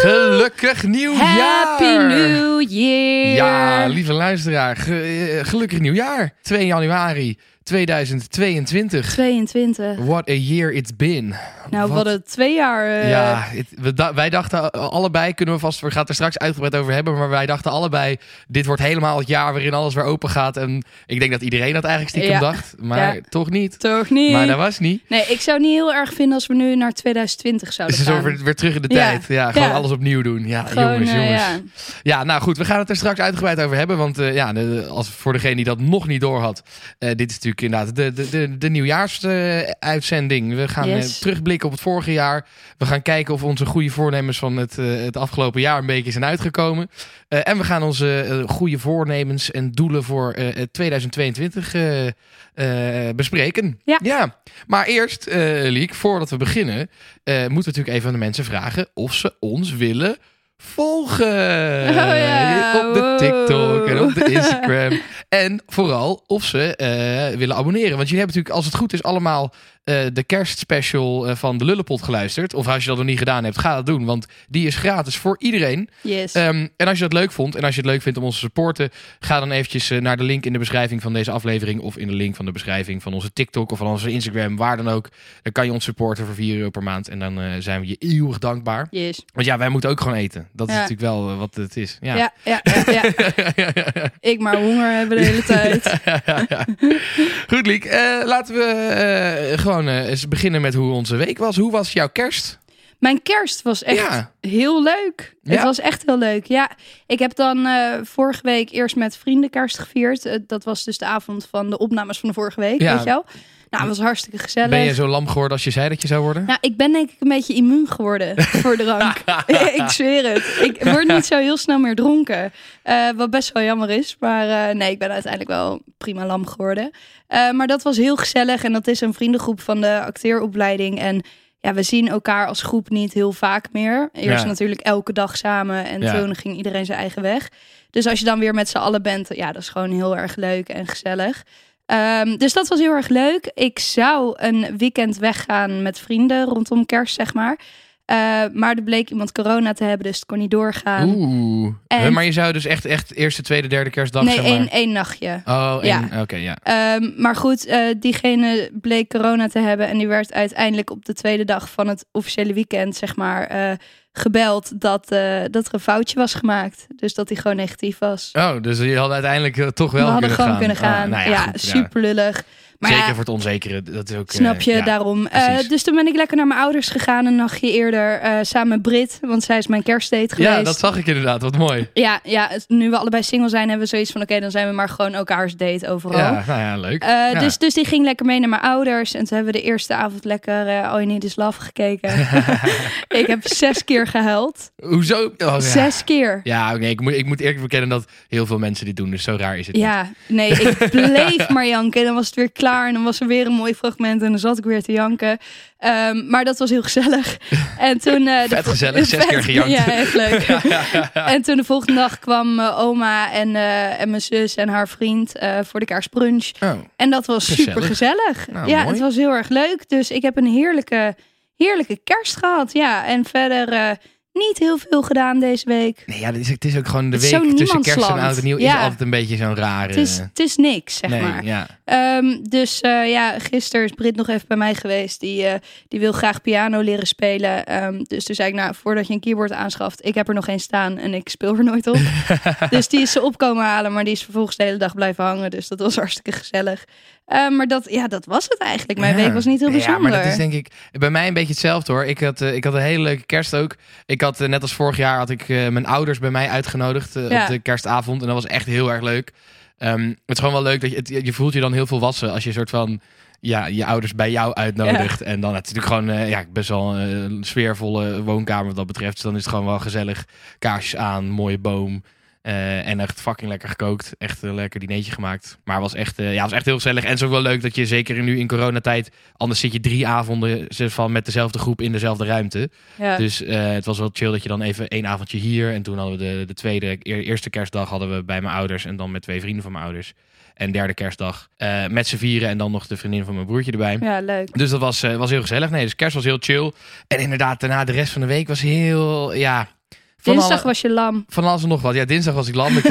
Gelukkig nieuwjaar! Happy New Year! Ja, lieve luisteraar, ge- eh, gelukkig nieuwjaar. 2 januari 2022. 22. What a year it's been. Nou, Wat- hadden twee jaar. eh, Ja, het- we da- wij dachten allebei, kunnen we vast, we gaan het er straks uitgebreid over hebben, maar wij dachten allebei, dit wordt helemaal het jaar waarin alles weer open gaat. En ik denk dat iedereen dat eigenlijk stiekem Ja. dacht, maar Ja. toch niet. Toch niet? Maar dat was niet. Nee, ik zou niet heel erg vinden als we nu naar 2020 Het zouden is gaan. zo weer, weer terug in de tijd. Ja, gewoon alles opnieuw doen. Ja, Gewoon, jongens, eh, jongens. ja. Nou goed, we gaan het er straks uitgebreid over hebben. Want eh, ja, als, voor degene die dat nog niet door had, dit is natuurlijk inderdaad de, de, de, de nieuwjaarsuitzending. we gaan Yes. eh, terugblikken op het vorige jaar. We gaan kijken of onze goede voornemens van het, eh, het afgelopen jaar een beetje zijn uitgekomen. Eh, en we gaan onze goede voornemens en doelen voor eh, het 2022 eh, eh, bespreken. Ja. Maar eerst, Liek, voordat we beginnen, moeten we natuurlijk even aan de mensen vragen of ze ons willen volgen. ja, Op de wow. TikTok en op de Instagram. en vooral of ze eh, willen abonneren. Want jullie hebben natuurlijk, als het goed is, allemaal eh, de kerstspecial eh, van de Lullepot geluisterd. Of als je dat nog niet gedaan hebt, ga dat doen. Want die is gratis voor iedereen. Yes. Ehm, en als je dat leuk vond en als je het leuk vindt om ons te supporten, ga dan eventjes eh, naar de link in de beschrijving van deze aflevering of in de link van de beschrijving van onze TikTok of van onze Instagram, waar dan ook. Dan kan je ons supporten voor 4 euro per maand en dan zijn we je eeuwig dankbaar. yes. Want ja, wij moeten ook gewoon eten. Dat is natuurlijk wel wat het is. Ja. Ja, ja, ja. Ik maar honger hebben de hele tijd. Goed, Liek. Laten we eh, gewoon eh, eens beginnen met hoe onze week was. Hoe was jouw kerst? Mijn kerst was echt Ja. heel leuk. Ja? Het was echt heel leuk. Ja, ik heb dan eh, vorige week eerst met vrienden kerst gevierd. Eh, dat was dus de avond van de opnames van de vorige week, Ja. weet je wel. Nou, het was hartstikke gezellig. Ben je zo lam geworden als je zei dat je zou worden? Nou, ik ben denk ik een beetje immuun geworden voor drank. ik zweer het. Ik word niet zo heel snel meer dronken. Eh, wat best wel jammer is. Maar eh, nee, ik ben uiteindelijk wel prima lam geworden. Eh, maar dat was heel gezellig. En dat is een vriendengroep van de acteeropleiding. En ja, we zien elkaar als groep niet heel vaak meer. Eerst Ja. natuurlijk elke dag samen. En Ja. toen ging iedereen zijn eigen weg. Dus als je dan weer met z'n allen bent, ja, dat is gewoon heel erg leuk en gezellig. Ehm, dus dat was heel erg leuk. Ik zou een weekend weggaan met vrienden rondom kerst, zeg maar. Eh, maar er bleek iemand corona te hebben, dus het kon niet doorgaan. Oeh. En- Maar je zou dus echt, echt eerste, tweede, derde kerstdag nee, zeg maar... één, één nachtje. Oh, Ja. oké, ja. Ehm, maar goed, eh, diegene bleek corona te hebben. En die werd uiteindelijk op de tweede dag van het officiële weekend, zeg maar, eh, gebeld dat, dat er een foutje was gemaakt. Dus dat hij gewoon negatief was. Oh, dus je had uiteindelijk toch wel We hadden kunnen gewoon gaan. kunnen gaan. Ah, nou ja, super lullig. Maar Zeker ja, voor het onzekere. Dat is ook, eh, Snap je, ja. daarom. Eh, dus toen ben ik lekker naar mijn ouders gegaan een nachtje eerder. eh, samen met Brit, want zij is mijn kerstdate geweest. Ja, dat zag ik inderdaad. Wat mooi. ja, ja, nu we allebei single zijn, hebben we zoiets van... oké, dan zijn we maar gewoon elkaars date overal. Ja, nou ja, leuk. Eh, Ja. dus, dus die ging lekker mee naar mijn ouders. En toen hebben we de eerste avond lekker eh All You Need Is Love gekeken. ik heb zes keer gehuild. Hoezo? Oh. Zes keer. Ja, oké. ik, moet, ik moet eerlijk bekennen dat heel veel mensen dit doen. Dus zo raar is het niet. Ja, nee, ik bleef maar janken. En dan was het weer klaar en dan was er weer een mooi fragment en dan zat ik weer te janken. Ehm, maar dat was heel gezellig. En toen, eh, de Vet gezellig, zes keer gejankt. Ja, echt leuk. En toen de volgende dag kwam mijn oma en, eh, en mijn zus en haar vriend eh, voor de kerstbrunch. Oh, En dat was Gezellig. super gezellig. Nou, ja, mooi. het was heel erg leuk. Dus ik heb een heerlijke, heerlijke kerst gehad. Ja, en verder eh, niet heel veel gedaan deze week. nee, ja, het is, het is ook gewoon de week tussen kerst en oud en nieuw. Is altijd een beetje zo'n rare... Het is, het is niks, zeg nee, maar. ja. Ehm, dus eh, ja, gisteren is Brit nog even bij mij geweest. Die, eh, die wil graag piano leren spelen. Ehm, dus toen zei ik, nou, voordat je een keyboard aanschaft, ik heb er nog geen staan en ik speel er nooit op. dus die is ze op komen halen, maar die is vervolgens de hele dag blijven hangen. Dus dat was hartstikke gezellig. Ehm, maar dat, ja, dat was het eigenlijk. Mijn Ja. week was niet heel bijzonder. Ja, maar dat is denk ik bij mij een beetje hetzelfde hoor. Ik had, eh, ik had een hele leuke kerst ook. Ik had eh, net als vorig jaar had ik eh, mijn ouders bij mij uitgenodigd eh, Ja. op de kerstavond. En dat was echt heel erg leuk. Ehm, het is gewoon wel leuk dat je, het, je voelt je dan heel volwassen als je soort van ja, je ouders bij jou uitnodigt. En dan het is natuurlijk gewoon eh, ja, best wel een sfeervolle woonkamer wat dat betreft. Dus dan is het gewoon wel gezellig. Kaarsjes aan, mooie boom. Eh, en echt fucking lekker gekookt. Echt een lekker dinertje gemaakt. Maar was echt, eh, ja, was echt heel gezellig. En het is ook wel leuk dat je zeker nu in coronatijd... Anders zit je drie avonden van met dezelfde groep in dezelfde ruimte. Ja. Dus eh, het was wel chill dat je dan even één avondje hier. En toen hadden we de, de tweede, eer- eerste kerstdag hadden we bij mijn ouders. En dan met twee vrienden van mijn ouders. En derde kerstdag met z'n vieren. En dan nog de vriendin van mijn broertje erbij. ja, leuk. Dus dat was, was heel gezellig. Nee, dus kerst was heel chill. En inderdaad, daarna de rest van de week was heel, ja... Dinsdag alle- was je lam. Van alles en nog wat. Ja, dinsdag was ik lam. Ik,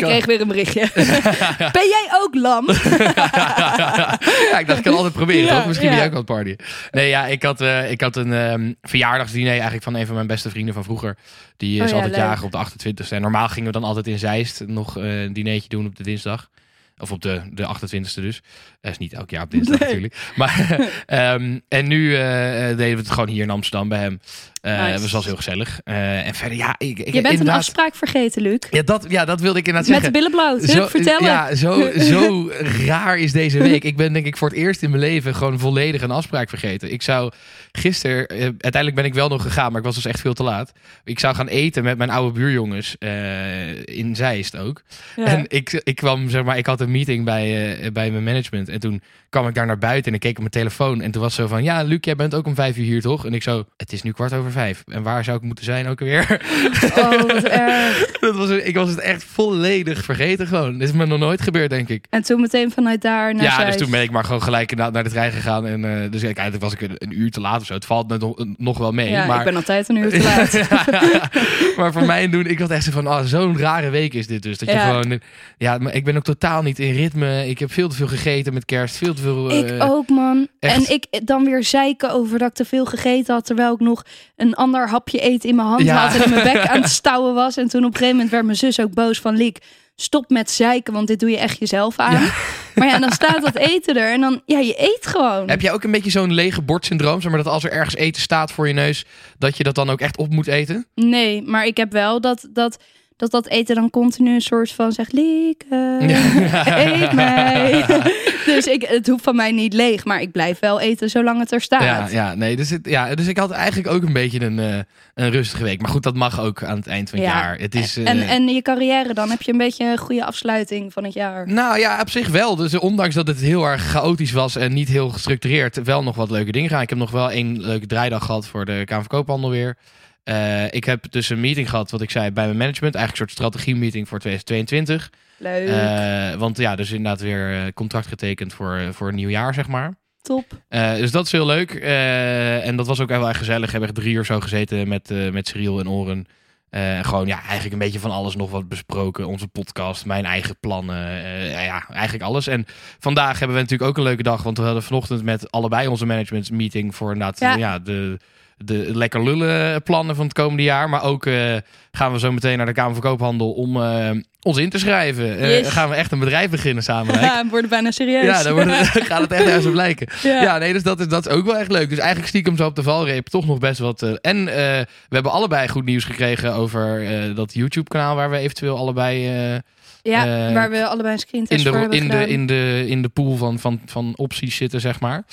kreeg weer een berichtje. ben jij ook lam? ja, ik dacht, ik kan altijd proberen, Ja, toch? Misschien ja. ben jij ook aan het partyen. Nee, ja, ik had, eh, ik had een ehm, verjaardagsdiner eigenlijk van een van mijn beste vrienden van vroeger. Die is Oh ja, altijd jager op de 28e. En normaal gingen we dan altijd in Zeist nog eh, een dinertje doen op de dinsdag. Of op de, de 28e dus. Dat is niet elk jaar op dinsdag Nee. natuurlijk. Maar, ehm, en nu eh, deden we het gewoon hier in Amsterdam bij hem. Eh Nice. Het was heel gezellig. Eh, en verder, ja, ik, ik Je bent een afspraak vergeten, Luc. Ja dat, ja, dat wilde ik inderdaad Met de zeggen. billen bloot. Hup, vertellen. Ja, zo, zo raar is deze week. Ik ben denk ik voor het eerst in mijn leven gewoon volledig een afspraak vergeten. Ik zou gisteren, uiteindelijk ben ik wel nog gegaan, maar ik was dus echt veel te laat. Ik zou gaan eten met mijn oude buurjongens in Zeist ook. Ja. En ik, ik kwam, zeg maar, ik had een meeting bij, eh, bij mijn management. En toen kwam ik daar naar buiten en ik keek op mijn telefoon. En toen was zo van, ja, Luc, jij bent ook om vijf uur hier, toch? En ik zo, het is nu kwart over vijf. En waar zou ik moeten zijn ook alweer? Oh, wat erg. Dat was, ik was het echt volledig vergeten gewoon. Dit is me nog nooit gebeurd, denk ik. En toen meteen vanuit daar naar ja, dus toen ben ik maar gewoon gelijk naar, naar de trein gegaan. En, eh, dus uiteindelijk was ik een, een uur te laat of zo. Het valt me nog, nog wel mee. Ja, maar, ik ben altijd een uur te laat. maar voor mij doen, ik had echt zo van, oh, zo'n rare week is dit dus. Dat je Ja. gewoon, ja, maar ik ben ook totaal niet in ritme. Ik heb veel te veel gegeten met kerst. Veel te veel... Ik eh, ook, man. echt. En ik dan weer zeiken over dat ik te veel gegeten had. Terwijl ik nog een ander hapje eten in mijn hand Ja. had. En in mijn bek aan het stouwen was. En toen op een gegeven moment werd mijn zus ook boos van... Liek, stop met zeiken, want dit doe je echt jezelf aan. Maar ja, dan staat dat eten er. En dan, ja, je eet gewoon. Heb jij ook een beetje zo'n lege bordsyndroom? Zeg maar dat als er ergens eten staat voor je neus, dat je dat dan ook echt op moet eten? Nee, maar ik heb wel dat dat, dat, dat eten dan continu een soort van zegt... Lieke, eet mij. dus ik, het hoeft van mij niet leeg. Maar ik blijf wel eten zolang het er staat. Ja, ja, nee, dus, het, ja, dus ik had eigenlijk ook een beetje een, eh, een rustige week. Maar goed, dat mag ook aan het eind van het Ja. jaar. Het is, eh, En, en je carrière, dan heb je een beetje een goede afsluiting van het jaar. Nou ja, op zich wel. Dus ondanks dat het heel erg chaotisch was en niet heel gestructureerd, wel nog wat leuke dingen gedaan. Ik heb nog wel één leuke draaidag gehad voor de Kamer van Koophandel weer. Eh, ik heb dus een meeting gehad, wat ik zei, bij mijn management. Eigenlijk een soort strategie-meeting voor 2022. Leuk, Eh, want ja, dus inderdaad weer eh, contract getekend voor, voor een nieuw jaar, zeg maar. top. Dus dat is heel leuk. En dat was ook heel erg gezellig. We hebben echt drie uur zo gezeten met, met Cyril en Oren. En gewoon ja, eigenlijk een beetje van alles nog wat besproken. Onze podcast, mijn eigen plannen. ja, ja, eigenlijk alles. En vandaag hebben we natuurlijk ook een leuke dag. Want we hadden vanochtend met allebei onze management meeting voor inderdaad Ja. ja. de, de lekker lullen plannen van het komende jaar. Maar ook eh, gaan we zo meteen naar de Kamer van Koophandel om eh, ons in te schrijven. Eh, gaan we echt een bedrijf beginnen samen. Ja, we worden bijna serieus. Ja, dan gaat het echt ergens op lijken. Ja. Ja, nee, dus dat is, dat is ook wel echt leuk. Dus eigenlijk stiekem zo op de valreep toch nog best wat. en we hebben allebei goed nieuws gekregen over dat YouTube-kanaal waar we eventueel allebei Ja, waar we allebei een in, screentest voor de, in, de, in, de, in de pool van, van, van opties zitten, zeg maar.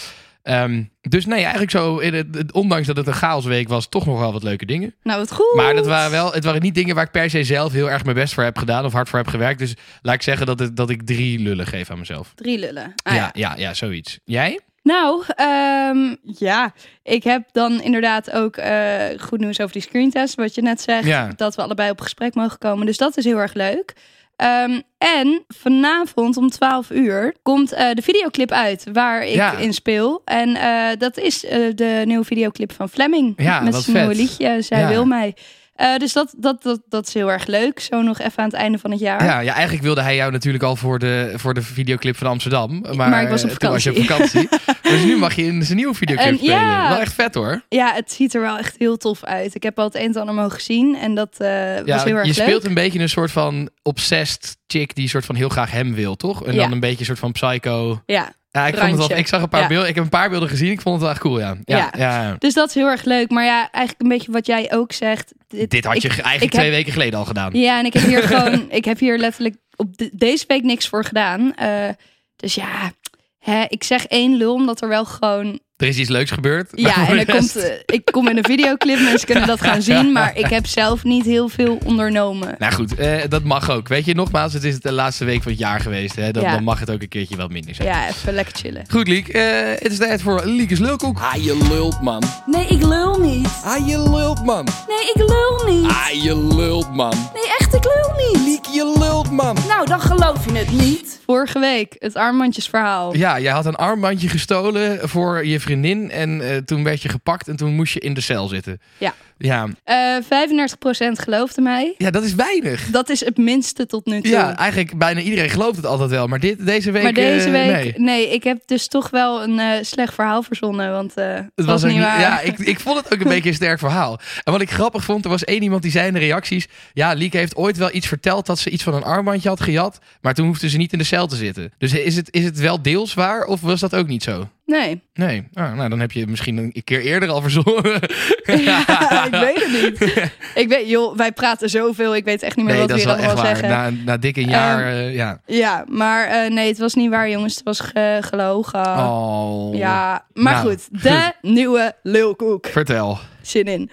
Ehm, dus nee, eigenlijk zo, in het, het- ondanks dat het een chaosweek was, toch nog wel wat leuke dingen. Nou, wat goed. Maar dat waren wel, het waren niet dingen waar ik per se zelf heel erg mijn best voor heb gedaan of hard voor heb gewerkt. Dus laat ik zeggen dat, het, dat ik drie lullen geef aan mezelf. Drie lullen. Ah, ja, ja, ja, zoiets. Jij? Nou, ehm, ja, ik heb dan inderdaad ook eh, goed nieuws over die screentest, wat je net zegt. Ja. Dat we allebei op gesprek mogen komen. Dus dat is heel erg leuk. Ehm, en vanavond om 12 uur komt eh, de videoclip uit waar ik Ja. in speel. En eh, dat is eh, de nieuwe videoclip van Fleming. Ja, met zijn nieuwe liedje, Zij Ja. wil mij. Eh, dus dat, dat, dat, dat is heel erg leuk. Zo nog even aan het einde van het jaar. Ja, ja, eigenlijk wilde hij jou natuurlijk al voor de, voor de videoclip van Amsterdam. Maar, Maar ik was op eh, toen was je op vakantie. vakantie. dus nu mag je in zijn nieuwe videoclip En spelen. ja. Wel echt vet hoor. Ja, het ziet er wel echt heel tof uit. Ik heb al het een en ander mogen zien en dat eh, was heel erg je leuk. speelt een beetje een soort van obsessed chick die soort van heel graag hem wil, toch? En Ja. dan een beetje een soort van psycho. Ja, Ja, ik, vond het wel, ik zag een paar Ja. beelden. Ik heb een paar beelden gezien. Ik vond het wel echt cool, ja. Ja, Ja. dus dat is heel erg leuk. Maar ja, eigenlijk een beetje wat jij ook zegt. Dit had je ik- eigenlijk ik twee heb- weken geleden al gedaan. Ja, en ik heb hier gewoon, ik heb hier letterlijk op de- deze week niks voor gedaan. Eh, Dus ja, hè, ik zeg één lul, omdat er wel gewoon Er is iets leuks gebeurd. Ja, en er komt, eh, ik kom in een videoclip, mensen kunnen dat gaan zien. Maar ik heb zelf niet heel veel ondernomen. Nou goed, eh, dat mag ook. Weet je, nogmaals, het is de laatste week van het jaar geweest. Hè? Dan, Ja. dan mag het ook een keertje wat minder zijn. Ja, even lekker chillen. Goed, Liek. eh, het is tijd voor Liekes Lulkoek. Ah, je lult, man. Nee, ik lul niet. Ah, je lult, man. Nee, ik lul niet. Ah, je lult, man. Nee, echt, ik lul niet. Liek, je lult, man. Nou, dan geloof je het niet. Vorige week, het armbandjesverhaal. Ja, jij had een armbandje gestolen voor je vriendin. En eh, toen werd je gepakt en toen moest je in de cel zitten. Ja. Ja, Eh 35% geloofde mij. ja dat is weinig. Dat is het minste tot nu toe. Ja, eigenlijk bijna iedereen gelooft het altijd wel. Maar dit, deze week... maar deze eh, week, nee. nee. ik heb dus toch wel een eh, slecht verhaal verzonnen, want het, was, niet waar. Ja, ik, ik vond het ook een beetje een sterk verhaal. En wat ik grappig vond, er was één iemand die zei in de reacties... Ja, Lieke heeft ooit wel iets verteld dat ze iets van een armbandje had gejat. Maar toen hoefde ze niet in de cel te zitten. Dus is het, is het wel deels waar of was dat ook niet zo? Nee, Nee, ah, nou dan heb je het misschien een keer eerder al verzonnen. Ja, ik weet het niet. Ik weet, joh, wij praten zoveel. Ik weet echt niet meer Nee, wat we hier allemaal zeggen. Na, na dik een jaar, eh, ja. Ja, maar eh, nee, het was niet waar, jongens. Het was ge- gelogen. Oh. Ja, maar Nou, goed. De nieuwe lulkoek. Vertel. Zin in.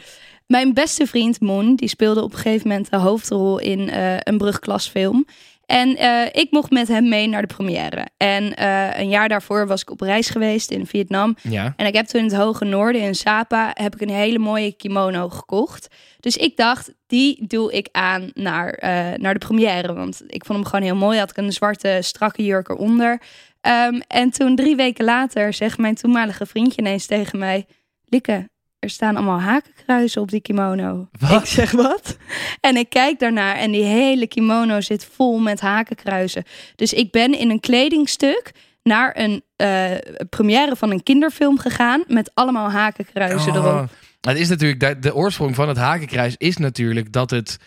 Mijn beste vriend Moon, die speelde op een gegeven moment de hoofdrol in eh, een brugklasfilm. En eh, ik mocht met hem mee naar de première. En eh, een jaar daarvoor was ik op reis geweest in Vietnam. Ja. En ik heb toen in het hoge noorden in Sapa heb ik een hele mooie kimono gekocht. Dus ik dacht, die doe ik aan naar, eh, naar de première. Want ik vond hem gewoon heel mooi. Had ik een zwarte strakke jurk eronder. Ehm, en toen drie weken later zegt mijn toenmalige vriendje ineens tegen mij... Likke, er staan allemaal hakenkruizen op die kimono. Wat? Ik zeg wat? En ik kijk daarnaar en die hele kimono zit vol met hakenkruizen. Dus ik ben in een kledingstuk naar een eh, première van een kinderfilm gegaan met allemaal hakenkruisen Oh. erop. Het is natuurlijk, de, de oorsprong van het hakenkruis is natuurlijk dat het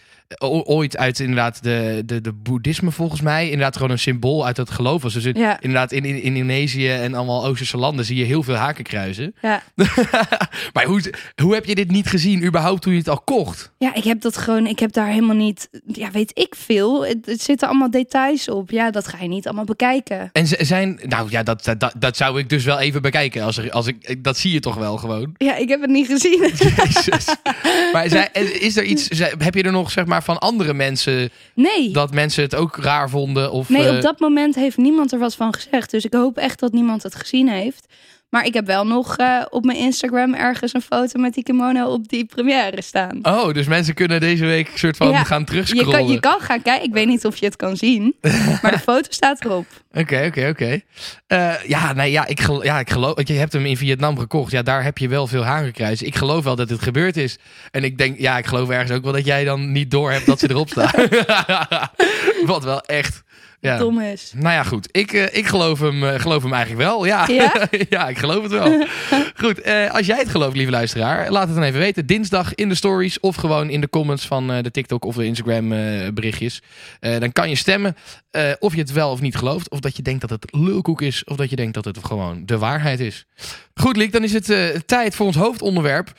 ooit uit inderdaad de, de, de boeddhisme volgens mij, inderdaad gewoon een symbool uit het geloof was. Dus in- Ja. inderdaad in, in Indonesië en allemaal Oosterse landen zie je heel veel hakenkruisen. Ja. maar hoe, hoe heb je dit niet gezien überhaupt toen je het al kocht? ja, ik heb dat gewoon, ik heb daar helemaal niet, ja, weet ik veel. Het, het zitten allemaal details op. Ja, dat ga je niet allemaal bekijken. En ze- zijn, nou ja, dat, dat, dat zou ik dus wel even bekijken. Als er, als ik, dat zie je toch wel gewoon. Ja, ik heb het niet gezien. Jezus. Maar is er iets, heb je er nog zeg maar van andere mensen Nee. dat mensen het ook raar vonden? Of, Nee, eh, op dat moment heeft niemand er wat van gezegd. Dus ik hoop echt dat niemand het gezien heeft. Maar ik heb wel nog eh, op mijn Instagram ergens een foto met die kimono op die première staan. Oh, dus mensen kunnen deze week soort van Ja, gaan Je terugscrollen. kan, je kan gaan kijken. Ik weet niet of je het kan zien. Maar de foto staat erop. Oké, oké, oké. Eh, Ja, nee, ja, ik, gel- ja, ik geloof... Je hebt hem in Vietnam gekocht. Ja, daar heb je wel veel hakenkruisen. Ik geloof wel dat het gebeurd is. En ik denk, ja, ik geloof ergens ook wel dat jij dan niet door hebt dat ze erop staan. Wat wel echt... Ja. Dom is. Nou ja, goed. Ik, eh, ik geloof, hem, eh, geloof hem eigenlijk wel. Ja, Ja? ja ik geloof het wel. goed, eh, als jij het gelooft, lieve luisteraar, laat het dan even weten. Dinsdag in de stories of gewoon in de comments van de TikTok of de Instagram berichtjes. Dan kan je stemmen of je het wel of niet gelooft. Of dat je denkt dat het lulkoek is. Of dat je denkt dat het gewoon de waarheid is. Goed, Liek, dan is het tijd voor ons hoofdonderwerp.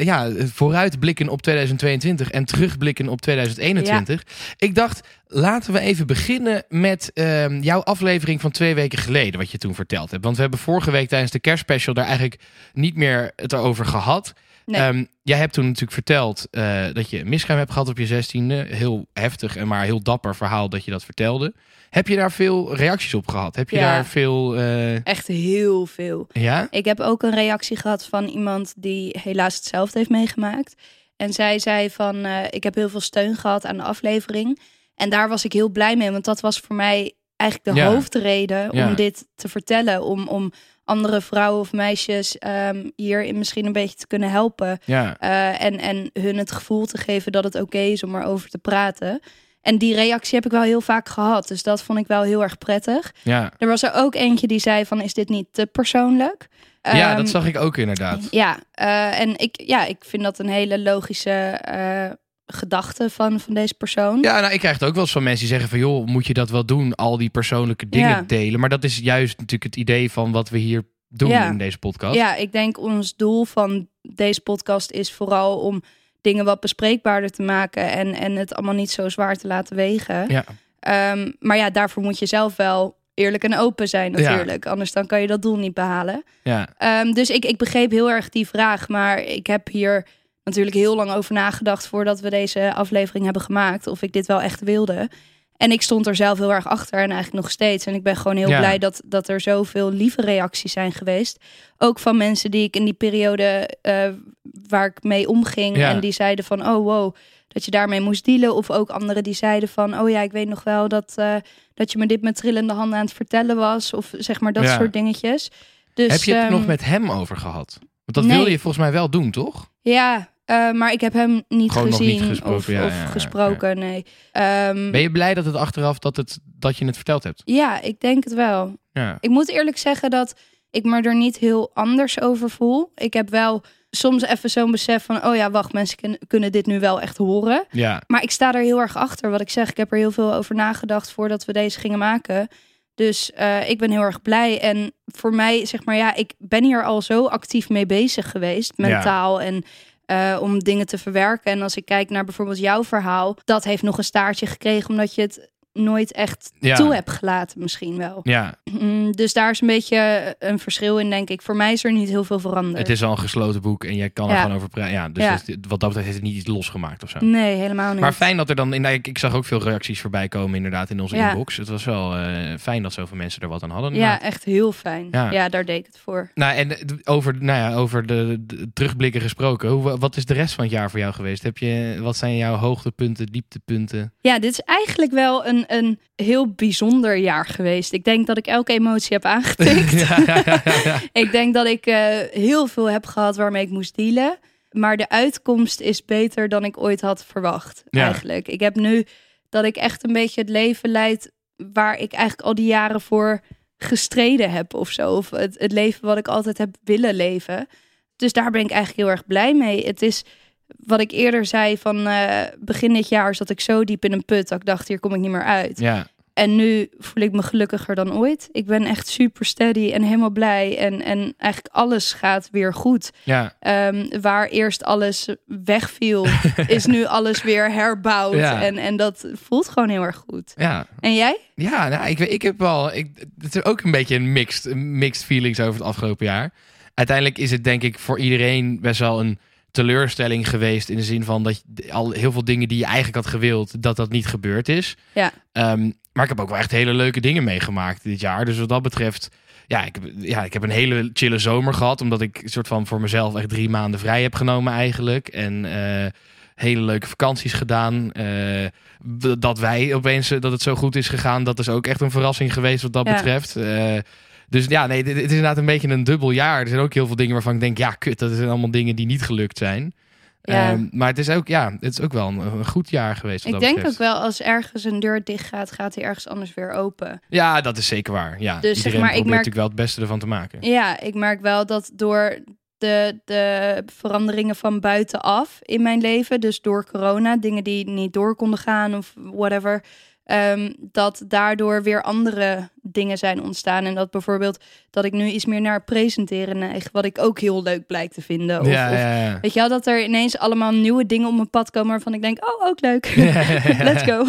Ja, vooruitblikken op 2022 en terugblikken op 2021. Ik dacht, laten we even beginnen met ehm, jouw aflevering van twee weken geleden, wat je toen verteld hebt. Want we hebben vorige week tijdens de kerstspecial daar eigenlijk niet meer het over gehad. Nee. Ehm, jij hebt toen natuurlijk verteld eh, dat je een miskraam hebt gehad op je zestiende. Heel heftig en maar heel dapper verhaal dat je dat vertelde. Heb je daar veel reacties op gehad? Heb je Ja. daar veel... eh, Echt heel veel. ja? Ik heb ook een reactie gehad van iemand die helaas hetzelfde heeft meegemaakt. En zij zei van, eh, ik heb heel veel steun gehad aan de aflevering. En daar was ik heel blij mee, want dat was voor mij eigenlijk de Ja. hoofdreden Ja. om dit te vertellen. Om, om andere vrouwen of meisjes ehm hierin misschien een beetje te kunnen helpen. Ja. Eh, en, en hun het gevoel te geven dat het oké is om erover te praten. En die reactie heb ik wel heel vaak gehad. Dus dat vond ik wel heel erg prettig. Ja. Er was er ook eentje die zei van, is dit niet te persoonlijk? ja, Ehm, dat zag ik ook inderdaad. Ja, eh, en ik, ja, ik vind dat een hele logische eh, gedachte van, van deze persoon. Ja, nou, ik krijg het ook wel eens van mensen die zeggen van... joh, moet je dat wel doen, al die persoonlijke dingen Ja. delen. Maar dat is juist natuurlijk het idee van wat we hier doen Ja. in deze podcast. Ja, ik denk ons doel van deze podcast is vooral om dingen wat bespreekbaarder te maken en, en het allemaal niet zo zwaar te laten wegen. Ja. Ehm, maar ja, daarvoor moet je zelf wel eerlijk en open zijn Ja. natuurlijk. Anders dan kan je dat doel niet behalen. Ja, Ehm, dus ik, ik begreep heel erg die vraag. Maar ik heb hier natuurlijk heel lang over nagedacht voordat we deze aflevering hebben gemaakt. Of ik dit wel echt wilde. En ik stond er zelf heel erg achter en eigenlijk nog steeds. En ik ben gewoon heel Ja. blij dat, dat er zoveel lieve reacties zijn geweest. Ook van mensen die ik in die periode eh, waar ik mee omging. Ja. En die zeiden van, oh wow, dat je daarmee moest dealen. Of ook anderen die zeiden van, oh ja, ik weet nog wel dat, eh, dat je me dit met trillende handen aan het vertellen was. Of zeg maar dat Ja. soort dingetjes. Dus, heb je het ehm, nog met hem over gehad? Want dat nee. wilde je volgens mij wel doen, toch? Ja, eh, maar ik heb hem niet Gewoon nog niet gezien gesproken, of, ja, of ja, ja, gesproken, nee. Ehm, Ben je blij dat het achteraf dat, het, dat je het verteld hebt? Ja, ik denk het wel. Ja. Ik moet eerlijk zeggen dat ik me er niet heel anders over voel. Ik heb wel soms even zo'n besef van... oh ja, wacht, mensen kun- kunnen dit nu wel echt horen. Ja, Maar ik sta er heel erg achter. Wat ik zeg, ik heb er heel veel over nagedacht... voordat we deze gingen maken. Dus eh, ik ben heel erg blij. En voor mij, zeg maar, ja, ik ben hier al zo actief mee bezig geweest. Mentaal en eh, om dingen te verwerken. En als ik kijk naar bijvoorbeeld jouw verhaal... dat heeft nog een staartje gekregen... omdat je het nooit echt Ja. toe hebt gelaten misschien wel. ja, Mm, Dus daar is een beetje een verschil in, denk ik. Voor mij is er niet heel veel veranderd. het is al een gesloten boek en jij kan er gewoon over praten. Ja, dus Ja. het- wat dat betreft heeft het niet iets losgemaakt of zo. Nee, helemaal niet. Maar fijn dat er dan, in, ik, ik zag ook veel reacties voorbij komen inderdaad in onze inbox. Het was wel eh, fijn dat zoveel mensen er wat aan hadden. Ja, echt heel fijn. Ja. Daar deed ik het voor. Nou, en eh, over, nou ja, over de, de terugblikken gesproken. Hoe, wat is de rest van het jaar voor jou geweest? Heb je, wat zijn jouw hoogtepunten, dieptepunten? Ja, dit is eigenlijk wel een, een heel bijzonder jaar geweest. Ik denk dat ik elke emotie heb aangetikt. ja, ja, ja, ja. ik denk dat ik eh, heel veel heb gehad waarmee ik moest dealen. Maar de uitkomst is beter dan ik ooit had verwacht, eigenlijk. Ik heb nu dat ik echt een beetje het leven leid waar ik eigenlijk al die jaren voor gestreden heb of zo. Of het, het leven wat ik altijd heb willen leven. Dus daar ben ik eigenlijk heel erg blij mee. Het is wat ik eerder zei van eh, begin dit jaar zat ik zo diep in een put dat ik dacht hier kom ik niet meer uit. ja, En nu voel ik me gelukkiger dan ooit. Ik ben echt super steady en helemaal blij. En, en eigenlijk alles gaat weer goed. ja. Ehm, waar eerst alles wegviel, is nu alles weer herbouwd. Ja. En, en dat voelt gewoon heel erg goed. ja. En jij? Ja, nou, ik, ik heb wel. Ik, het is ook een beetje een mixed, een mixed feelings over het afgelopen jaar. Uiteindelijk is het denk ik voor iedereen best wel een teleurstelling geweest. In de zin van dat je, al heel veel dingen die je eigenlijk had gewild, dat dat niet gebeurd is. Ja. Ehm, maar ik heb ook wel echt hele leuke dingen meegemaakt dit jaar. Dus wat dat betreft, ja, ik heb, ja, ik heb een hele chille zomer gehad. Omdat ik soort van voor mezelf echt drie maanden vrij heb genomen eigenlijk. En eh, hele leuke vakanties gedaan. Eh, dat wij opeens, eh, dat het zo goed is gegaan, dat is ook echt een verrassing geweest wat dat Ja. betreft. Dus ja, nee, dit, dit is inderdaad een beetje een dubbel jaar. Er zijn ook heel veel dingen waarvan ik denk, ja, kut, dat zijn allemaal dingen die niet gelukt zijn. Ja. Ehm, maar het is ook, ja, het is ook wel een, een goed jaar geweest. Ik denk betreft. ook wel als ergens een deur dicht gaat, gaat hij ergens anders weer open. Ja, dat is zeker waar. Ja, Dus zeg iedereen maar, ik merk- natuurlijk wel het beste ervan te maken. Ja, ik merk wel dat door de, de veranderingen van buitenaf in mijn leven, dus door corona, dingen die niet door konden gaan of whatever, ehm, dat daardoor weer andere dingen zijn ontstaan. En dat bijvoorbeeld dat ik nu iets meer naar presenteren neig, wat ik ook heel leuk blijkt te vinden. Of, ja, ja. Weet je wel, dat er ineens allemaal nieuwe dingen op mijn pad komen waarvan ik denk, oh, ook leuk. Let's go.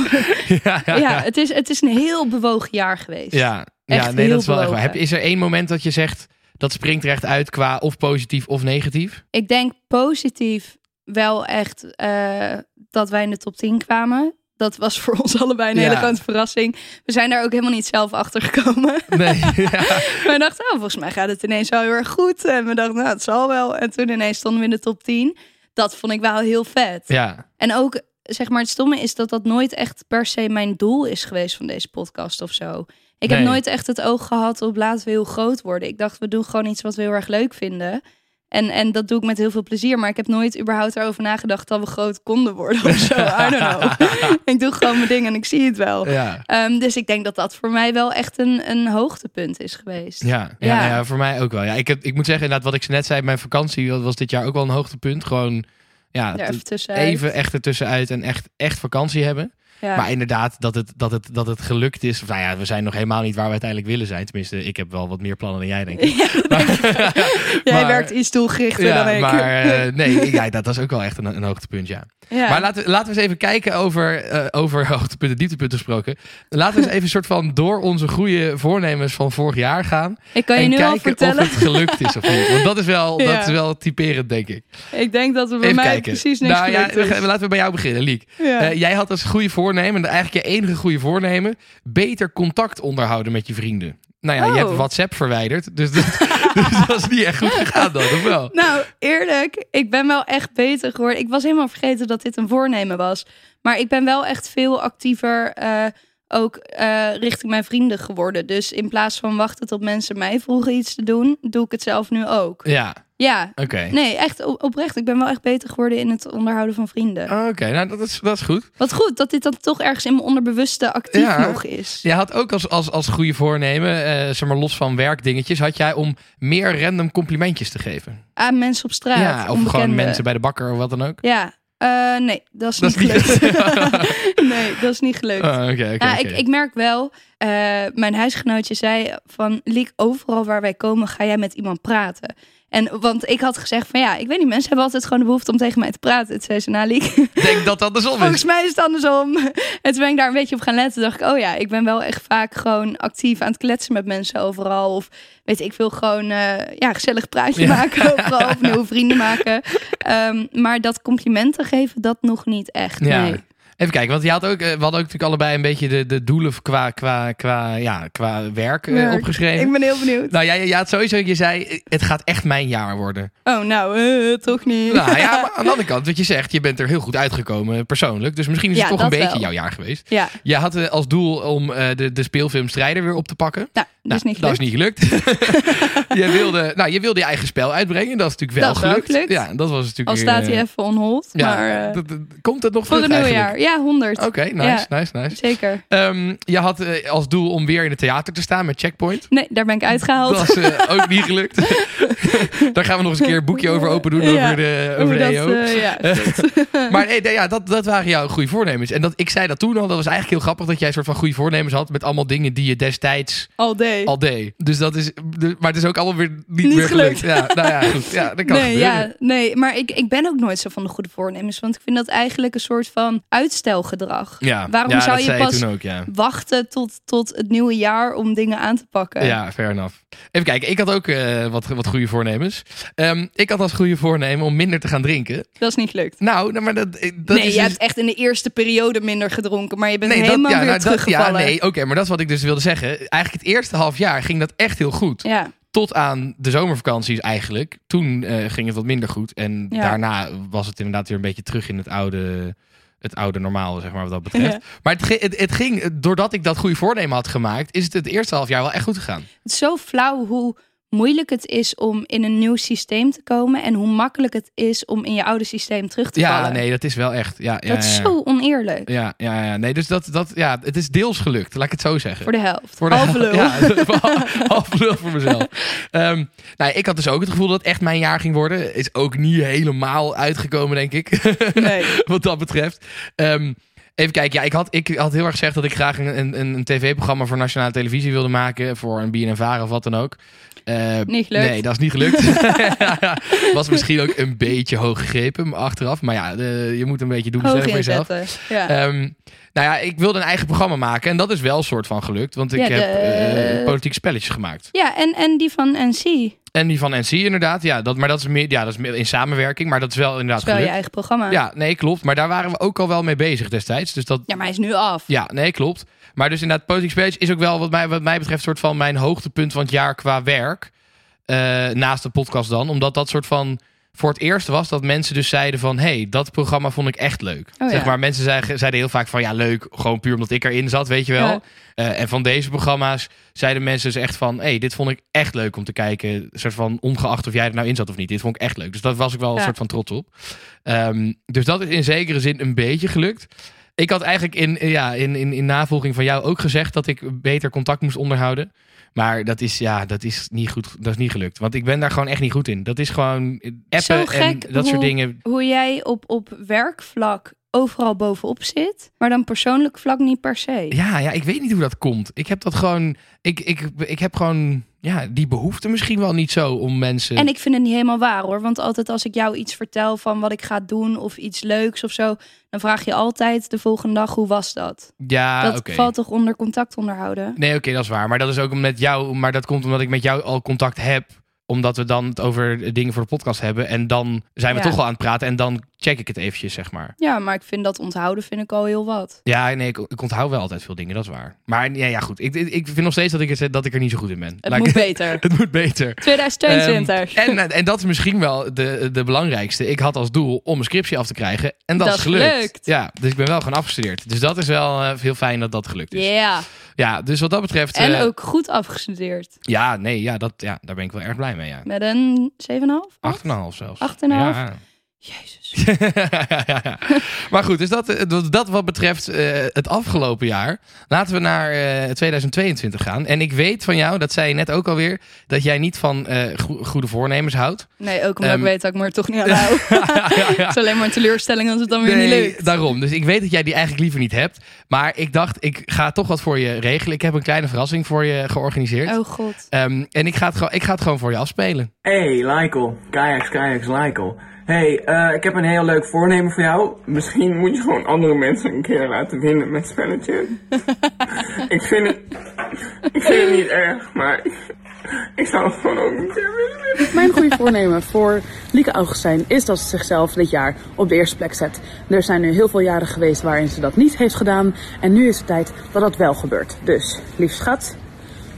ja, het is, het is een heel bewogen jaar geweest. Ja, Echt ja nee, dat is wel echt waar. bewogen. Is er één moment dat je zegt dat springt er echt uit qua of positief of negatief? Ik denk positief wel echt eh, dat wij in de top 10 kwamen. Dat was voor ons allebei een Ja. hele grote verrassing. We zijn daar ook helemaal niet zelf achter gekomen. Nee. ja. we dachten, oh, volgens mij gaat het ineens wel heel erg goed. En we dachten, nou, het zal wel. En toen ineens stonden we in de top 10. Dat vond ik wel heel vet. ja, En ook, zeg maar, het stomme is dat dat nooit echt per se mijn doel is geweest van deze podcast of zo. Ik Nee. heb nooit echt het oog gehad op laten we heel groot worden. Ik dacht, we doen gewoon iets wat we heel erg leuk vinden. En, en dat doe ik met heel veel plezier. Maar ik heb nooit überhaupt erover nagedacht dat we groot konden worden of zo. I don't know. ik doe gewoon mijn ding en ik zie het wel. ja. Ehm, dus ik denk dat dat voor mij wel echt een, een hoogtepunt is geweest. Ja, ja, Ja. ja, voor mij ook wel. Ja, ik, heb, ik moet zeggen, inderdaad, wat ik net zei, mijn vakantie was dit jaar ook wel een hoogtepunt. Gewoon, ja, even tussenuit. even echt ertussenuit en echt, echt vakantie hebben. Ja. Maar inderdaad, dat het, dat, het, dat het gelukt is. Nou ja, we zijn nog helemaal niet waar we uiteindelijk willen zijn. Tenminste, ik heb wel wat meer plannen dan jij, denk ik. Ja, dat denk ik. Jij Maar- werkt iets doelgerichter Ja, dan ik. maar eh, nee, ja, dat is ook wel echt een, een hoogtepunt, ja. Maar laten, we- laten we eens even kijken over, eh, over hoogtepunten, dieptepunten gesproken. Laten we eens even een soort van door onze goede voornemens van vorig jaar gaan. ik kan je en nu al kijken vertellen. of het gelukt is of niet. Want dat is wel, dat is wel typerend, denk ik. Ik denk dat er bij Even mij kijken. precies niks nou, ja, is. we- laten we bij jou beginnen, Liek. Eh, jij had als goede voornemen, eigenlijk je enige goede voornemen, beter contact onderhouden met je vrienden. Nou ja, je Oh. hebt WhatsApp verwijderd, dus dat, dus dat is niet echt goed gegaan dan, of wel? Nou, eerlijk, ik ben wel echt beter geworden. Ik was helemaal vergeten dat dit een voornemen was. Maar ik ben wel echt veel actiever eh, ook eh, richting mijn vrienden geworden. Dus in plaats van wachten tot mensen mij vroegen iets te doen, doe ik het zelf nu ook. Ja, Ja, oké. nee, echt oprecht. Ik ben wel echt beter geworden in het onderhouden van vrienden. Oké, nou dat is, dat is goed. Wat goed dat dit dan toch ergens in mijn onderbewuste actief Ja. nog is. Je had ook als, als, als goede voornemen, eh, zeg maar los van werkdingetjes, had jij om meer random complimentjes te geven. Aan mensen op straat. ja, of gewoon mensen bij de bakker of wat dan ook. Ja, eh, nee, dat is Dat niet is niet- gelukt. nee, dat is niet gelukt. Oh, ik, ik merk wel, eh, mijn huisgenootje zei van, Liek, overal waar wij komen ga jij met iemand praten. En want ik had gezegd van ja, ik weet niet, mensen hebben altijd gewoon de behoefte om tegen mij te praten. Het zei ze, nou Liek, denk dat dat andersom volgens is. mij is het andersom. En toen ben ik daar een beetje op gaan letten. dacht ik, oh ja, ik ben wel echt vaak gewoon actief aan het kletsen met mensen overal. Of weet ik veel, gewoon eh, ja, gezellig praatje Ja. maken overal. Of nieuwe vrienden maken. Ehm, maar dat complimenten geven, dat nog niet echt. Ja. Nee. Even kijken, want je had ook, eh, we hadden ook natuurlijk allebei een beetje de, de doelen qua, qua, qua, ja, qua werk, eh, Werk. opgeschreven. Ik ben heel benieuwd. Nou ja, je, je had sowieso, je zei, het gaat echt mijn jaar worden. Oh, nou, eh, toch niet. Nou ja, maar aan de andere kant, wat je zegt, je bent er heel goed uitgekomen persoonlijk. Dus misschien is Ja, het toch een beetje wel. jouw jaar geweest. Ja, Je had als doel om de, de speelfilm Strijder weer op te pakken. nou, dat is Nou, niet dat is gelukt. niet gelukt. je, wilde, nou, je wilde je eigen spel uitbrengen. Dat is natuurlijk wel Dat gelukt. gelukt. Ja, dat was natuurlijk. Al staat hij even on hold. ja, maar dat- dat- komt het nog voor het nieuwe jaar. Ja, 100. Oké, nice, Ja. nice, nice. Zeker. Ehm, je had eh, als doel om weer in het theater te staan met Checkpoint. Nee, daar ben ik uitgehaald. Dat is eh, ook niet gelukt. Daar gaan we nog eens een keer een boekje over open doen Ja, over de, over de dat, EO. eh, ja. Maar nee, ja, dat, dat waren jouw goede voornemens. En dat, ik zei dat toen al, dat was eigenlijk heel grappig dat jij een soort van goede voornemens had met allemaal dingen die je destijds All day. al deed. Dus dat is, maar het is ook allemaal weer niet, Niet meer gelukt. gelukt. Ja, nou ja, goed. Ja, dat kan nee, gebeuren. ja, nee, maar ik, ik ben ook nooit zo van de goede voornemens. Want ik vind dat eigenlijk een soort van uitstelgedrag. Ja, Waarom ja, zou je pas toen ook, ja. wachten tot, tot het nieuwe jaar om dingen aan te pakken? Ja, fair enough. Even kijken, ik had ook eh, wat, wat goede voornemens. Ehm, ik had als goede voornemen om minder te gaan drinken. Dat is niet gelukt. Nou, nou, maar dat, dat nee, is je dus- hebt echt in de eerste periode minder gedronken. Maar je bent Nee, helemaal dat, ja, weer nou, dat, ja, nee, oké, maar dat is wat ik dus wilde zeggen. Eigenlijk het eerste half jaar ging dat echt heel goed. Ja, Tot aan de zomervakanties eigenlijk. Toen eh, ging het wat minder goed. En Ja. daarna was het inderdaad weer een beetje terug in het oude, het oude normaal, zeg maar, wat dat betreft. Ja. Maar het, het, het ging, doordat ik dat goede voornemen had gemaakt, is het het eerste half jaar wel echt goed gegaan. het is zo flauw hoe moeilijk het is om in een nieuw systeem te komen. En hoe makkelijk het is om in je oude systeem terug te Ja, vallen. nee, dat is wel echt. Ja, ja, dat is ja, zo oneerlijk. Ja, ja, ja. Nee, dus dat, dat, ja, het is deels gelukt, laat ik het zo zeggen. Voor de helft. Voor de Halve lul. Ja, halve lul voor mezelf. Ehm, nou, ik had dus ook het gevoel dat het echt mijn jaar ging worden. Is ook niet helemaal uitgekomen, denk ik. Nee. Wat dat betreft. Ehm, even kijken. Ja, ik had, ik had heel erg gezegd dat ik graag een, een, een tv-programma voor nationale televisie wilde maken. Voor een BNNVARA of wat dan ook. Eh, Niet gelukt. Nee, dat is niet gelukt. Was misschien ook een beetje hoog gegrepen maar achteraf. Maar ja, je moet een beetje doen voor jezelf. Ja. Ehm, nou ja, ik wilde een eigen programma maken. En dat is wel een soort van gelukt. Want ik Ja, de- heb eh politieke spelletjes gemaakt. ja, en, en die van NC. En die van NC inderdaad. Ja, dat, maar dat is, meer, ja, dat is meer in samenwerking. Maar dat is wel Dat inderdaad is wel je eigen programma. Ja, nee, klopt. Maar daar waren we ook al wel mee bezig destijds. Dus dat, Ja, maar hij is nu af. ja, nee, klopt. Maar dus inderdaad, politiek spelletjes is ook wel wat mij, wat mij betreft... soort van mijn hoogtepunt van het jaar qua werk. Eh, naast de podcast dan. Omdat dat soort van voor het eerst was dat mensen dus zeiden van... hey, dat programma vond ik echt leuk. Oh, zeg ja. maar, mensen zeiden, zeiden heel vaak van... ja, leuk, gewoon puur omdat ik erin zat, weet je wel. Ja. Eh, en van deze programma's zeiden mensen dus echt van... hey, dit vond ik echt leuk om te kijken. Een soort van ongeacht of jij er nou in zat of niet. Dit vond ik echt leuk. Dus dat was ik wel een soort van trots op. Ehm, dus dat is in zekere zin een beetje gelukt. Ik had eigenlijk in, ja, in, in, in navolging van jou ook gezegd... dat ik beter contact moest onderhouden. Maar dat is, ja, dat is niet goed. Dat is niet gelukt. Want ik ben daar gewoon echt niet goed in. Dat is gewoon appen en dat soort dingen. Hoe jij op, op werkvlak overal bovenop zit, maar dan persoonlijk vlak niet per se. Ja, ja, ik weet niet hoe dat komt. Ik heb dat gewoon. Ik, ik, ik heb gewoon. Ja, die behoefte misschien wel niet zo om mensen. En ik vind het niet helemaal waar hoor. Want altijd als ik jou iets vertel van wat ik ga doen of iets leuks of zo, dan vraag je altijd de volgende dag hoe was dat? ja, dat valt toch onder contact onderhouden? Nee, oké, dat is waar. Maar dat is ook met jou. Maar dat komt omdat ik met jou al contact heb. Omdat we dan het over dingen voor de podcast hebben. En dan zijn we Ja. toch al aan het praten. En dan check ik het eventjes, zeg maar. Ja, maar ik vind dat onthouden vind ik al heel wat. Ja, nee, ik, ik onthoud wel altijd veel dingen, dat is waar. Maar ja, ja goed. Ik, ik, vind nog steeds dat ik, het, dat ik er niet zo goed in ben. Het Laat ik- moet beter. het moet beter. 2022. Ehm, en, en dat is misschien wel de, de belangrijkste. Ik had als doel om een scriptie af te krijgen. En dat, Dat is gelukt. gelukt. Ja, dus ik ben wel gaan afgestudeerd. Dus dat is wel eh, heel fijn dat dat gelukt is. Ja, Ja, dus wat dat betreft... en eh, ook goed afgestudeerd. Ja, nee, ja, dat, ja, daar ben ik wel erg blij mee. Ja. Met een 7,5? 8,5 zelfs. 8,5? Ja. Jezus. maar goed, dus dat, eh, dat, wat betreft eh, het afgelopen jaar. Laten we naar eh, 2022 gaan. En ik weet van jou, dat zei je net ook alweer, dat jij niet van eh, go- goede voornemens houdt. Nee, ook omdat Ehm, ik weet dat ik me er toch niet aan hou. Het is alleen maar een teleurstelling als het dan weer niet Nee, lukt. daarom. Dus ik weet dat jij die eigenlijk liever niet hebt. Maar ik dacht, ik ga toch wat voor je regelen. Ik heb een kleine verrassing voor je georganiseerd. Oh god. Ehm, en ik ga, het gewoon, ik ga het gewoon voor je afspelen. Hey, Lykel. Kayaks, Kayaks, Lykel. Hey, eh, ik heb een heel leuk voornemen voor jou. Misschien moet je gewoon andere mensen een keer laten winnen met spelletjes. ik vind het... Ik vind het niet erg, maar... Ik zou het gewoon ook een keer willen winnen. Mijn goede voornemen voor Lieke Augustijn is dat ze zichzelf dit jaar op de eerste plek zet. Er zijn nu heel veel jaren geweest waarin ze dat niet heeft gedaan. En nu is het tijd dat dat wel gebeurt. Dus, lief schat,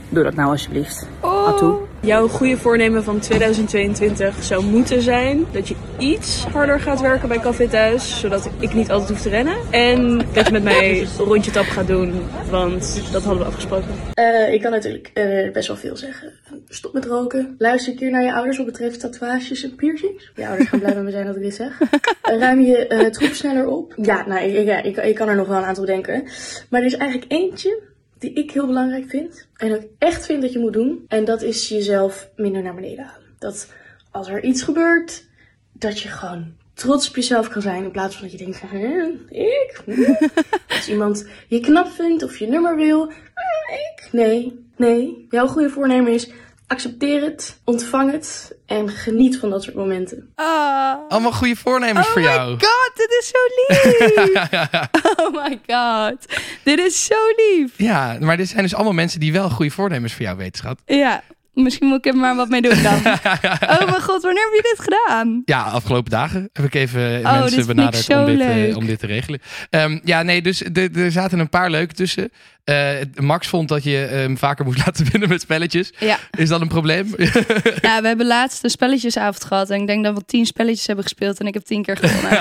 doe dat nou alsjeblieft. Atoe. Jouw goede voornemen van 2022 zou moeten zijn dat je iets harder gaat werken bij Café Thuis, zodat ik niet altijd hoef te rennen. En dat je met mij een rondje tap gaat doen, want dat hadden we afgesproken. Eh, ik kan natuurlijk eh, best wel veel zeggen. Stop met roken. Luister een keer naar je ouders wat betreft tatoeages en piercings. Je ouders gaan blij met me zijn dat ik dit zeg. Eh, ruim je troep sneller op. Ja, nou, ik, ik, ik, ik kan er nog wel een aantal denken. Maar er is eigenlijk eentje die ik heel belangrijk vind. En ik echt vind dat je moet doen. En dat is jezelf minder naar beneden halen. Dat als er iets gebeurt, dat je gewoon trots op jezelf kan zijn. In plaats van dat je denkt hè, ik? Als iemand je knap vindt of je nummer wil. "Ah, ik? Nee, nee. Jouw goede voornemen is accepteer het, ontvang het en geniet van dat soort momenten. Ah. Allemaal goede voornemens Oh voor my jou. god, dit is zo lief. oh my god. Dit is zo lief. Ja, maar dit zijn dus allemaal mensen die wel goede voornemens voor jou weten, schat. Ja, misschien moet ik er maar wat mee doen dan. oh mijn god, wanneer heb je dit gedaan? Ja, afgelopen dagen heb ik even Oh, mensen benaderd om dit, eh, leuk. om dit te regelen. Ehm, ja, nee, dus er zaten een paar leuke tussen. Eh, Max vond dat je hem vaker moest laten winnen met spelletjes. Ja. Is dat een probleem? ja, we hebben laatst een spelletjesavond gehad. En ik denk dat we tien spelletjes hebben gespeeld en ik heb tien keer gewonnen.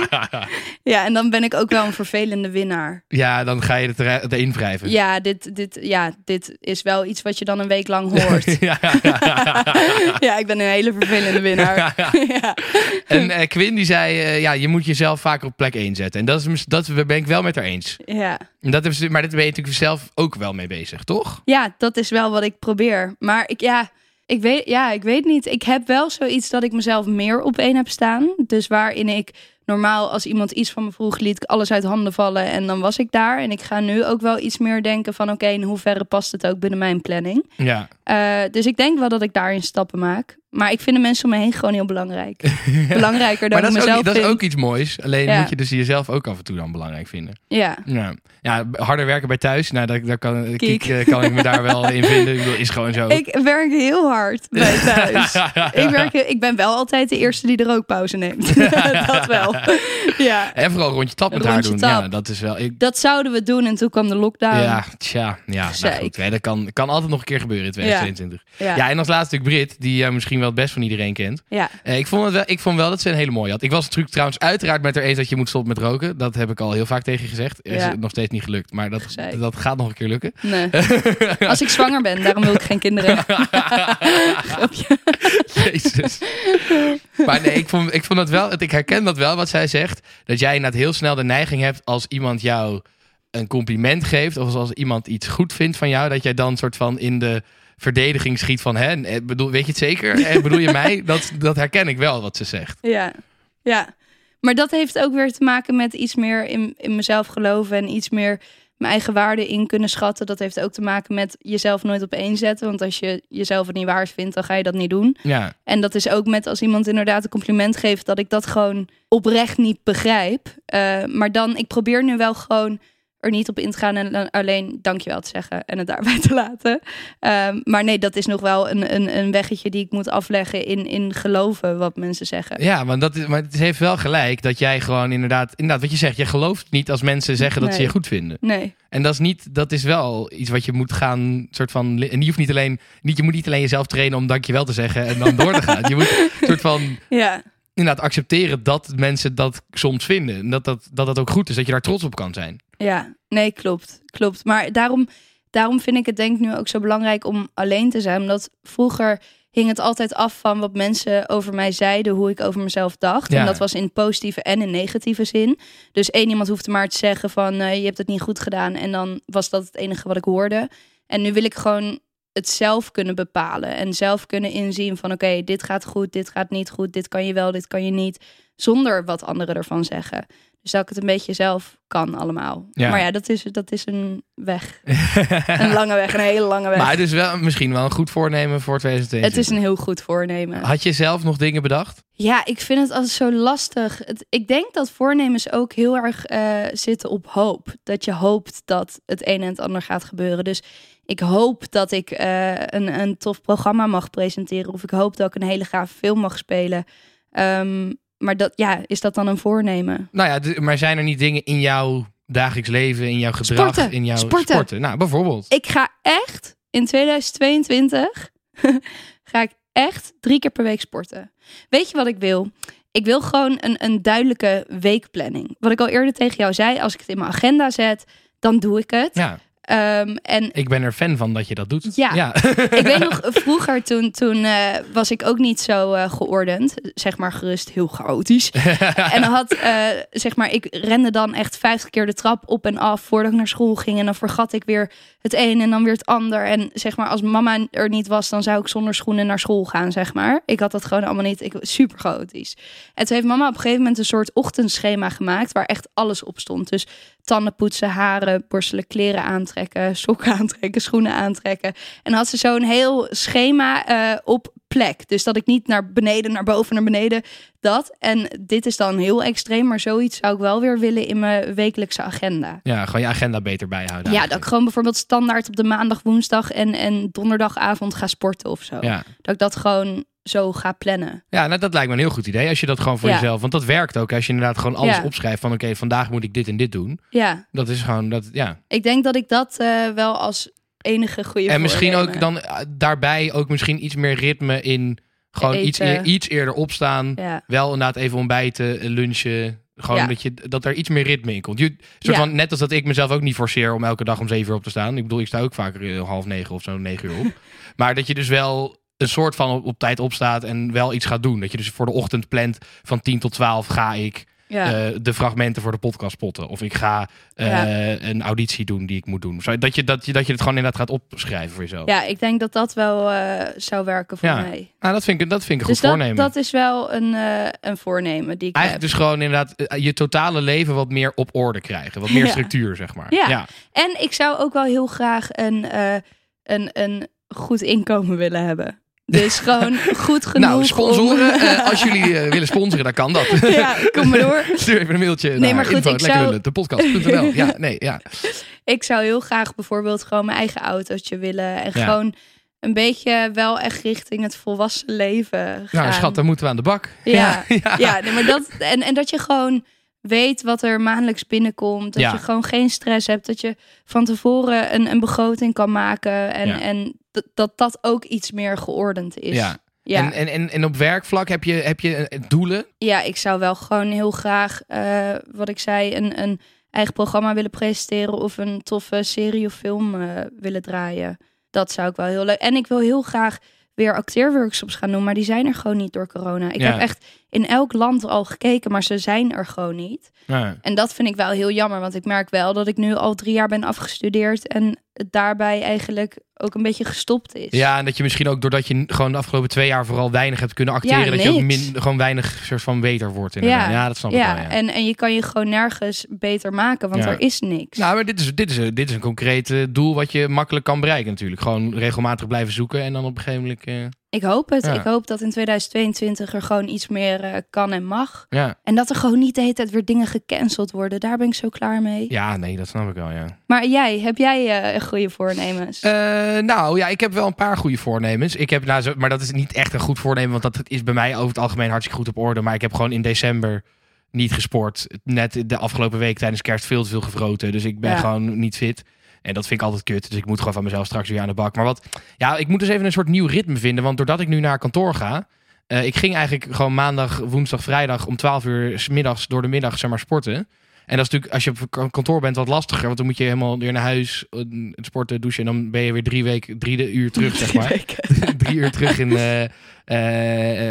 ja, en dan ben ik ook wel een vervelende winnaar. ja, dan ga je het er- erin wrijven. Ja dit, dit, ja, dit is wel iets wat je dan een week lang hoort. ja. ja, ik ben een hele vervelende winnaar. ja. En eh, Quinn die zei, eh, ja, je moet jezelf vaker op plek 1 zetten. En dat, is, dat ben ik wel met haar eens. ja. Dat is, maar ben je natuurlijk zelf ook wel mee bezig, toch? Ja, dat is wel wat ik probeer. Maar ik, ja, ik weet, ja, ik weet niet. Ik heb wel zoiets dat ik mezelf meer op één heb staan. Dus waarin ik normaal als iemand iets van me vroeg, liet ik alles uit handen vallen en dan was ik daar. En ik ga nu ook wel iets meer denken van oké, in hoeverre past het ook binnen mijn planning. Ja. Eh, dus ik denk wel dat ik daarin stappen maak. Maar ik vind de mensen om me heen gewoon heel belangrijk. Belangrijker dan Maar dat ik is, mezelf ook, dat is vind. ook iets moois. Alleen Ja. moet je dus jezelf ook af en toe dan belangrijk vinden. Ja. Ja, ja harder werken bij thuis. Nou, daar, daar kan, Kiek. Kiek, eh, kan ik me daar wel in vinden. Ik bedoel, is gewoon zo. Ik werk heel hard bij thuis. ik, werk, ik ben wel altijd de eerste die de rookpauze neemt. dat wel. ja. En vooral rondje tap met haar doen. tap. Ja, dat is wel... Ik, Dat zouden we doen en toen kwam de lockdown. ja, tja, ja, nou goed. hè, Dat kan, kan altijd nog een keer gebeuren in 2022. Ja, Ja. en als laatste Brit, die eh, misschien wel het best van iedereen kent. Ja. Eh, ik, vond het wel, ik vond wel dat ze een hele mooie had. Ik was natuurlijk trouwens uiteraard met haar eens dat je moet stoppen met roken. Dat heb ik al heel vaak tegen je gezegd. Is Ja. het nog steeds niet gelukt. Maar dat, dat gaat nog een keer lukken. Nee. Als ik zwanger ben, daarom wil ik geen kinderen. Jezus. Maar nee, ik vond, ik vond dat wel, ik herken dat wel wat zij zegt. Dat jij inderdaad heel snel de neiging hebt als iemand jou een compliment geeft. Of als iemand iets goed vindt van jou. Dat jij dan soort van in de verdediging schiet van, hè, eh, bedoel, weet je het zeker? Eh, bedoel je mij? Dat, dat herken ik wel wat ze zegt. Ja. Ja. Maar dat heeft ook weer te maken met iets meer in, in mezelf geloven en iets meer mijn eigen waarde in kunnen schatten. Dat heeft ook te maken met jezelf nooit op één zetten. Want als je jezelf het niet waard vindt, dan ga je dat niet doen. Ja, En dat is ook met als iemand inderdaad een compliment geeft, dat ik dat gewoon oprecht niet begrijp. Eh, maar dan, ik probeer nu wel gewoon er niet op in te gaan en alleen dankjewel te zeggen en het daarbij te laten. Ehm, maar nee, dat is nog wel een, een, een weggetje die ik moet afleggen in, in geloven wat mensen zeggen. ja maar, dat is, maar het heeft wel gelijk dat jij gewoon inderdaad, inderdaad, wat je zegt, je gelooft niet als mensen zeggen dat ze je goed vinden. Nee, En dat is niet, dat is wel iets wat je moet gaan, soort van, en je hoeft niet alleen, niet, je moet niet alleen jezelf trainen om dankjewel te zeggen en dan door te gaan. Je moet soort van, ja, inderdaad accepteren dat mensen dat soms vinden. En dat dat, dat dat ook goed is, dat je daar trots op kan zijn. ja, nee, klopt, klopt. Maar daarom, daarom vind ik het denk ik nu ook zo belangrijk om alleen te zijn. Omdat vroeger hing het altijd af van wat mensen over mij zeiden, hoe ik over mezelf dacht. Ja. En dat was in positieve en in negatieve zin. Dus één iemand hoefde maar te zeggen van eh, je hebt het niet goed gedaan. En dan was dat het enige wat ik hoorde. En nu wil ik gewoon het zelf kunnen bepalen. En zelf kunnen inzien van oké, dit gaat goed, dit gaat niet goed, dit kan je wel, dit kan je niet. Zonder wat anderen ervan zeggen. Dus dat ik het een beetje zelf kan allemaal. Ja. Maar ja, dat is, dat is een weg. een lange weg, een hele lange weg. Maar het is wel misschien wel een goed voornemen voor 2022. het is een heel goed voornemen. Had je zelf nog dingen bedacht? Ja, ik vind het altijd zo lastig. Het, ik denk dat voornemens ook heel erg eh, zitten op hoop. Dat je hoopt dat het een en het ander gaat gebeuren. Dus ik hoop dat ik eh, een, een tof programma mag presenteren. Of ik hoop dat ik een hele gave film mag spelen. Ehm, maar dat, ja, is dat dan een voornemen? Nou ja, maar zijn er niet dingen in jouw dagelijks leven, in jouw gedrag, Sporten. in jouw Sporten. Nou, bijvoorbeeld. Ik ga echt in 2022 ga ik echt drie keer per week sporten. Weet je wat ik wil? Ik wil gewoon een, een duidelijke weekplanning. Wat ik al eerder tegen jou zei, als ik het in mijn agenda zet, dan doe ik het. Ja, Ehm, en ik ben er fan van dat je dat doet. Ja. ik weet nog, vroeger toen, toen eh, was ik ook niet zo eh, geordend. Zeg maar gerust heel chaotisch. en dan had, eh, zeg maar, ik rende dan echt vijftig keer de trap op en af voordat ik naar school ging. En dan vergat ik weer het een en dan weer het ander. En zeg maar, als mama er niet was, dan zou ik zonder schoenen naar school gaan, zeg maar. Ik had dat gewoon allemaal niet. Ik was super chaotisch. En toen heeft mama op een gegeven moment een soort ochtendschema gemaakt waar echt alles op stond. Dus tanden poetsen, haren, borstelen, kleren aantrekken, sokken aantrekken, schoenen aantrekken. En had ze zo'n heel schema eh, op plek. Dus dat ik niet naar beneden, naar boven, naar beneden, dat. En dit is dan heel extreem, maar zoiets zou ik wel weer willen in mijn wekelijkse agenda. Ja, gewoon je agenda beter bijhouden. Ja, dat ik gewoon bijvoorbeeld standaard op de maandag, woensdag en, en donderdagavond ga sporten of zo. Ja, Dat ik dat gewoon zo ga plannen. ja nou, dat lijkt me een heel goed idee als je dat gewoon voor Ja. jezelf... Want dat werkt ook als je inderdaad gewoon alles Ja. opschrijft van... Oké, vandaag moet ik dit en dit doen. Ja, Dat is gewoon, dat, ja. ik denk dat ik dat eh, wel als enige goede En misschien ook dan eh, daarbij ook misschien iets meer ritme in... Gewoon iets, eer- iets eerder opstaan. Ja. Wel inderdaad even ontbijten, eh, lunchen. Gewoon Ja. dat, je, dat er iets meer ritme in komt. Je, soort Ja. van, net als dat ik mezelf ook niet forceer om elke dag om zeven uur op te staan. Ik bedoel, ik sta ook vaker eh, half negen of zo, negen uur op. maar dat je dus wel een soort van op, op tijd opstaat en wel iets gaat doen. Dat je dus voor de ochtend plant van 10 tot 12 ga ik Ja. eh, de fragmenten voor de podcast spotten. Of ik ga eh, Ja. een auditie doen die ik moet doen. Zo, dat, je, dat, je, dat je het gewoon inderdaad gaat opschrijven voor jezelf. ja, ik denk dat dat wel eh, zou werken voor Ja. mij. Nou, dat vind ik, dat vind ik een Dus goed dat, voornemen. dat is wel een, een voornemen die ik Eigenlijk heb. dus gewoon inderdaad je totale leven wat meer op orde krijgen. Wat meer structuur, zeg maar. Ja. ja. En ik zou ook wel heel graag een, een, een goed inkomen willen hebben. Dus gewoon goed genoeg Nou, sponsoren, om- eh, als jullie eh, willen sponsoren, dan kan dat. ja, kom maar door. Stuur even een mailtje Nee, naar maar goed, info ik zou- de Ja, nee, ja. Ik zou heel graag bijvoorbeeld gewoon mijn eigen autootje willen. En Ja. gewoon een beetje wel echt richting het volwassen leven gaan. Nou, schat, dan moeten we aan de bak. Ja, ja. ja nee, maar dat, en, en dat je gewoon weet wat er maandelijks binnenkomt. Dat Ja. je gewoon geen stress hebt. Dat je van tevoren een, een begroting kan maken. En, Ja. en dat, dat ook iets meer geordend is. Ja. Ja. En, en, en, en op werkvlak heb je, heb je eh, doelen? ja, ik zou wel gewoon heel graag, eh, wat ik zei, een, een eigen programma willen presenteren. Of een toffe serie of film eh, willen draaien. Dat zou ik wel heel leuk. En ik wil heel graag weer acteerworkshops gaan doen. Maar die zijn er gewoon niet door corona. Ik Ja. heb echt in elk land al gekeken, maar ze zijn er gewoon niet. Ja. En dat vind ik wel heel jammer, want ik merk wel dat ik nu al drie jaar ben afgestudeerd en het daarbij eigenlijk ook een beetje gestopt is. Ja, en dat je misschien ook doordat je gewoon de afgelopen twee jaar vooral weinig hebt kunnen acteren, Ja, dat je ook min, gewoon weinig soort van beter wordt. inderdaad. Ja, dat snap ik ja, wel. Ja. En, en je kan je gewoon nergens beter maken, want Ja. er is niks. Nou, maar dit is, dit, is, een- dit is een concreet eh, doel wat je makkelijk kan bereiken natuurlijk. Gewoon regelmatig blijven zoeken en dan op een gegeven moment... eh, ik hoop het. Ja. Ik hoop dat in 2022 er gewoon iets meer eh, kan en mag. ja. En dat er gewoon niet de hele tijd weer dingen gecanceld worden. Daar ben ik zo klaar mee. ja, nee, dat snap ik wel, ja. Maar jij, heb jij eh, goede voornemens? Eh, nou ja, ik heb wel een paar goede voornemens. Ik heb, nou, maar dat is niet echt een goed voornemen, want dat is bij mij over het algemeen hartstikke goed op orde. Maar ik heb gewoon in december niet gesport. Net de afgelopen week tijdens kerst veel te veel gevroten. Dus ik ben Ja. gewoon niet fit. En dat vind ik altijd kut. Dus ik moet gewoon van mezelf straks weer aan de bak. Maar wat, ja, ik moet dus even een soort nieuw ritme vinden. Want doordat ik nu naar kantoor ga. eh, ik ging eigenlijk gewoon maandag, woensdag, vrijdag om 12 uur 's middags door de middag zeg maar sporten. En dat is natuurlijk, als je op kantoor bent, wat lastiger. Want dan moet je helemaal weer naar huis, eh, sporten, douchen. En dan ben je weer drie weken, drie de uur terug, zeg maar. drie uur terug in eh,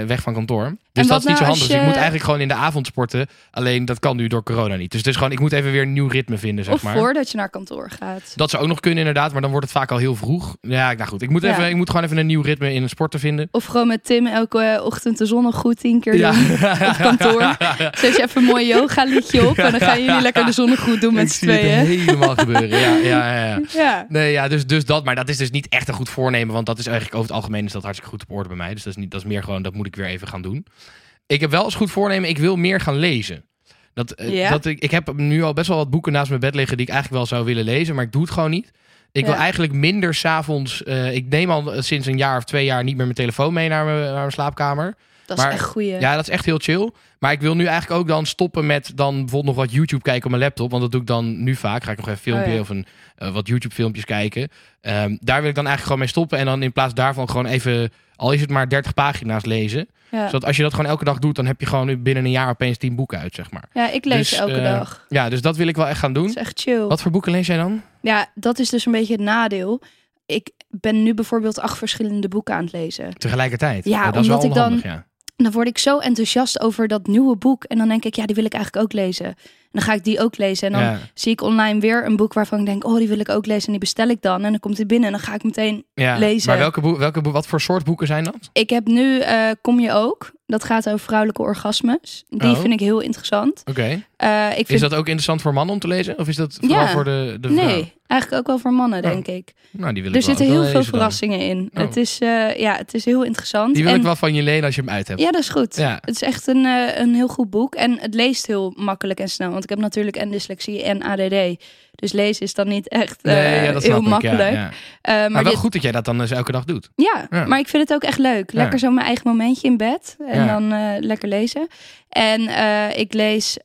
weg van kantoor. Dus dat is niet zo nou handig. als Dus ik je- moet eigenlijk gewoon in de avond sporten. Alleen dat kan nu door corona niet. Dus het is gewoon, ik moet even weer een nieuw ritme vinden, zeg of maar. voordat je naar kantoor gaat. Dat zou ook nog kunnen inderdaad, maar dan wordt het vaak al heel vroeg. Ja, nou goed. Ik moet, Ja. even, ik moet gewoon even een nieuw ritme in het sporten vinden. Of gewoon met Tim elke eh, ochtend de zonnegoed tien keer Ja. doen op kantoor. Zet je even een mooi yoga liedje op en dan gaan jullie lekker de zonnegoed doen met z'n zie het tweeën. helemaal gebeuren. Ja, ja, ja, ja. Ja. Nee, ja, dus, dus dat. Maar dat is dus niet echt een goed voornemen. Want dat is eigenlijk over het algemeen is dat hartstikke goed op orde bij mij. Dus dat is, niet, dat is meer gewoon, dat moet ik weer even gaan doen. Ik heb wel als goed voornemen, ik wil meer gaan lezen. Dat, eh, dat ik, ik heb nu al best wel wat boeken naast mijn bed liggen die ik eigenlijk wel zou willen lezen. Maar ik doe het gewoon niet. Ik wil Ja. eigenlijk minder s'avonds... eh ik neem al sinds een jaar of twee jaar niet meer mijn telefoon mee naar mijn, naar mijn slaapkamer. Dat is echt goeie. Ja, dat is echt heel chill. Maar ik wil nu eigenlijk ook dan stoppen met dan bijvoorbeeld nog wat YouTube kijken op mijn laptop. Want dat doe ik dan nu vaak. Ga ik nog even een filmpje Oh ja. of een, eh, wat YouTube filmpjes kijken. Ehm, daar wil ik dan eigenlijk gewoon mee stoppen. En dan in plaats daarvan gewoon even, al is het maar 30 pagina's lezen. Ja. Zodat als je dat gewoon elke dag doet, dan heb je gewoon binnen een jaar opeens 10 boeken uit, zeg maar. Ja, ik lees Dus, elke eh, dag. Ja, dus dat wil ik wel echt gaan Dat doen. is echt chill. Wat voor boeken lees jij dan? Ja, dat is dus een beetje het nadeel. Ik ben nu bijvoorbeeld acht verschillende boeken aan het lezen. Tegelijkertijd. Ja, dat is wel omdat ik dan- ja. Dan word ik zo enthousiast over dat nieuwe boek. En dan denk ik, ja, die wil ik eigenlijk ook lezen. En dan ga ik die ook lezen. En dan ja, zie ik online weer een boek waarvan ik denk, oh, die wil ik ook lezen. En die bestel ik dan. En dan komt die binnen en dan ga ik meteen... ja. lezen. Maar welke boek, welke wat voor soort boeken zijn dat? Ik heb nu eh, Kom je ook. Dat gaat over vrouwelijke orgasmes. Die Oh. vind ik heel interessant. Oké. Eh, vind... Is dat ook interessant voor mannen om te lezen? Of is dat vooral Ja. voor de, de vrouw? Nee, eigenlijk ook wel voor mannen, Oh. denk ik. Nou, die wil Er ik wel zitten heel veel dan. verrassingen in. Oh. Het, is, eh, ja, het is heel interessant. Die wil En- ik wel van je lenen als je hem uit hebt. Ja, dat is goed. Ja. Het is echt een, een heel goed boek. En het leest heel makkelijk en snel. Want ik heb natuurlijk en dyslexie en ADD. Dus lezen is dan niet echt eh, Nee, ja, dat heel ik, makkelijk. Ja, ja. Eh, maar Maar, wel dit- goed dat jij dat dan dus elke dag doet. ja, maar ik vind het ook echt leuk. Lekker zo mijn eigen momentje in bed. En dan eh, lekker lezen. En ik lees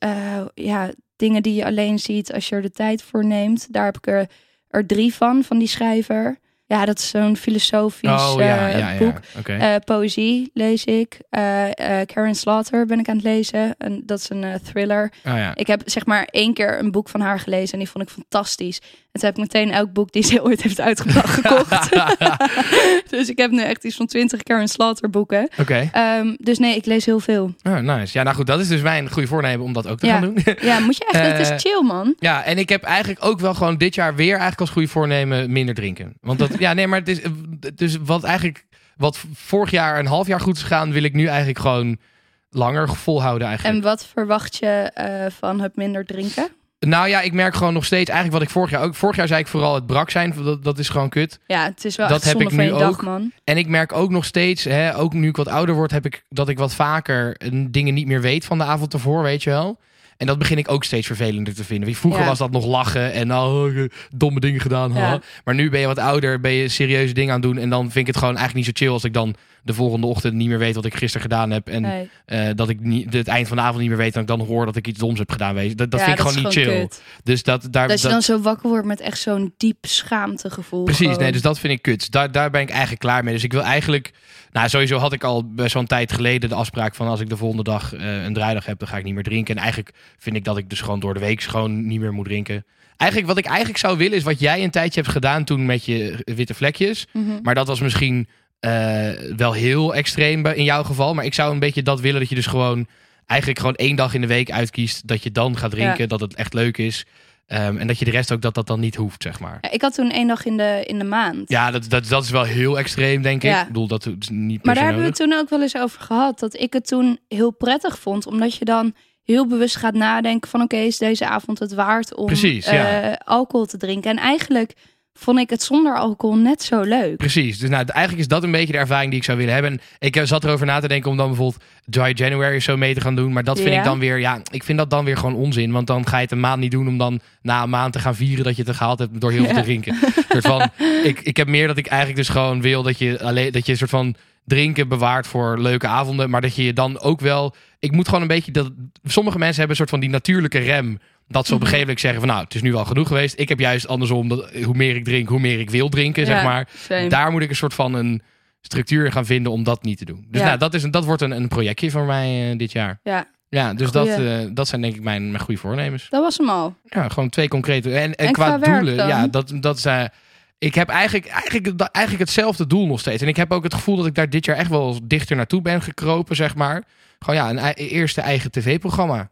ja, dingen die je alleen ziet als je er de tijd voor neemt. Daar heb ik er, er drie van, van die schrijver. Ja, dat is zo'n filosofisch oh ja, eh, ja, boek. Oké. Eh, poëzie lees ik. Eh, Karen Slaughter ben ik aan het lezen. En dat is een thriller. Oh, ja. Ik heb zeg maar één keer een boek van haar gelezen en die vond ik fantastisch. En toen heb ik meteen elk boek die ze ooit heeft uitgebracht gekocht. dus ik heb nu echt iets van twintig Karen Slaughter boeken. Oké. Ehm, dus nee, ik lees heel veel. Oh, nice. Ja, nou goed, dat is dus mijn goede voornemen om dat ook te gaan doen. Ja, moet je echt, het Eh, is chill man. ja, en ik heb eigenlijk ook wel gewoon dit jaar weer eigenlijk als goede voornemen minder drinken. Want dat, ja, nee, maar het is, dus wat eigenlijk, wat vorig jaar een half jaar goed is gegaan, wil ik nu eigenlijk gewoon langer volhouden eigenlijk. En wat verwacht je eh, van het minder drinken? Nou ja, ik merk gewoon nog steeds eigenlijk wat ik vorig jaar ook, vorig jaar zei ik vooral het brak zijn, dat, dat is gewoon kut. Ja, het is wel Dat heb ik nu dag ook. man. En ik merk ook nog steeds, hè, ook nu ik wat ouder word, heb ik dat ik wat vaker eh, dingen niet meer weet van de avond ervoor, weet je wel. En dat begin ik ook steeds vervelender te vinden. Vroeger Ja. was dat nog lachen en nou, domme dingen gedaan. Ja. Maar nu ben je wat ouder, ben je serieuze dingen aan het doen. En dan vind ik het gewoon eigenlijk niet zo chill als ik dan de volgende ochtend niet meer weet wat ik gisteren gedaan heb. En Nee. eh, dat ik niet, het eind van de avond niet meer weet en ik dan hoor dat ik iets doms heb gedaan. Weet. Dat, dat Ja, vind ik gewoon niet chill. kut. Dus dat, daar, Dat je dat- dan zo wakker wordt met echt zo'n diep schaamtegevoel. Precies, gewoon. nee, dus dat vind ik kut. Daar, daar ben ik eigenlijk klaar mee. Dus ik wil eigenlijk... Nou, sowieso had ik al best wel een tijd geleden de afspraak van... als ik de volgende dag eh, een draaidag heb, dan ga ik niet meer drinken. En eigenlijk vind ik dat ik dus gewoon door de week gewoon niet meer moet drinken. Eigenlijk wat ik eigenlijk zou willen is wat jij een tijdje hebt gedaan toen met je witte vlekjes. Mhm. Maar dat was misschien eh, wel heel extreem in jouw geval. Maar ik zou een beetje dat willen dat je dus gewoon... eigenlijk gewoon één dag in de week uitkiest... dat je dan gaat drinken, Ja. dat het echt leuk is... Ehm, en dat je de rest ook dat dat dan niet hoeft, zeg maar. Ja, ik had toen één dag in de, in de maand. Ja, dat, dat, dat is wel heel extreem, denk ik. Ja. Ik bedoel, dat is niet Maar daar hebben we het toen ook wel eens over gehad. Dat ik het toen heel prettig vond. Omdat je dan heel bewust gaat nadenken van... oké, is deze avond het waard om Precies, ja. eh, alcohol te drinken? En eigenlijk vond ik het zonder alcohol net zo leuk. Precies. Dus nou, eigenlijk is dat een beetje de ervaring die ik zou willen hebben. En ik eh, zat erover na te denken om dan bijvoorbeeld Dry January zo mee te gaan doen. Maar dat vind Ja. ik dan weer, ja, ik vind dat dan weer gewoon onzin. Want dan ga je het een maand niet doen om dan na een maand te gaan vieren dat je het gehaald hebt door heel veel Ja. te drinken. Soort van, ik, ik heb meer dat ik eigenlijk dus gewoon wil dat je alleen dat je een soort van drinken bewaart voor leuke avonden. Maar dat je je dan ook wel. Ik moet gewoon een beetje dat. Sommige mensen hebben een soort van die natuurlijke rem. Dat ze op een Mhm. gegeven moment zeggen van nou, het is nu wel genoeg geweest. Ik heb juist andersom dat hoe meer ik drink, hoe meer ik wil drinken, zeg maar. same. Daar moet ik een soort van een structuur gaan vinden om dat niet te doen. Dus Ja. nou, dat, is een, dat wordt een, een projectje voor mij eh, dit jaar. Ja, Ja, dus dat, eh, dat zijn denk ik mijn, mijn goede voornemens. dat was hem al. Ja, gewoon twee concrete. En, en, En qua, doelen, dan? ja, dat, dat is. eh, ik heb eigenlijk, eigenlijk, eigenlijk hetzelfde doel nog steeds. En ik heb ook het gevoel dat ik daar dit jaar echt wel dichter naartoe ben gekropen, zeg maar. Gewoon ja, een eerste eigen tv-programma.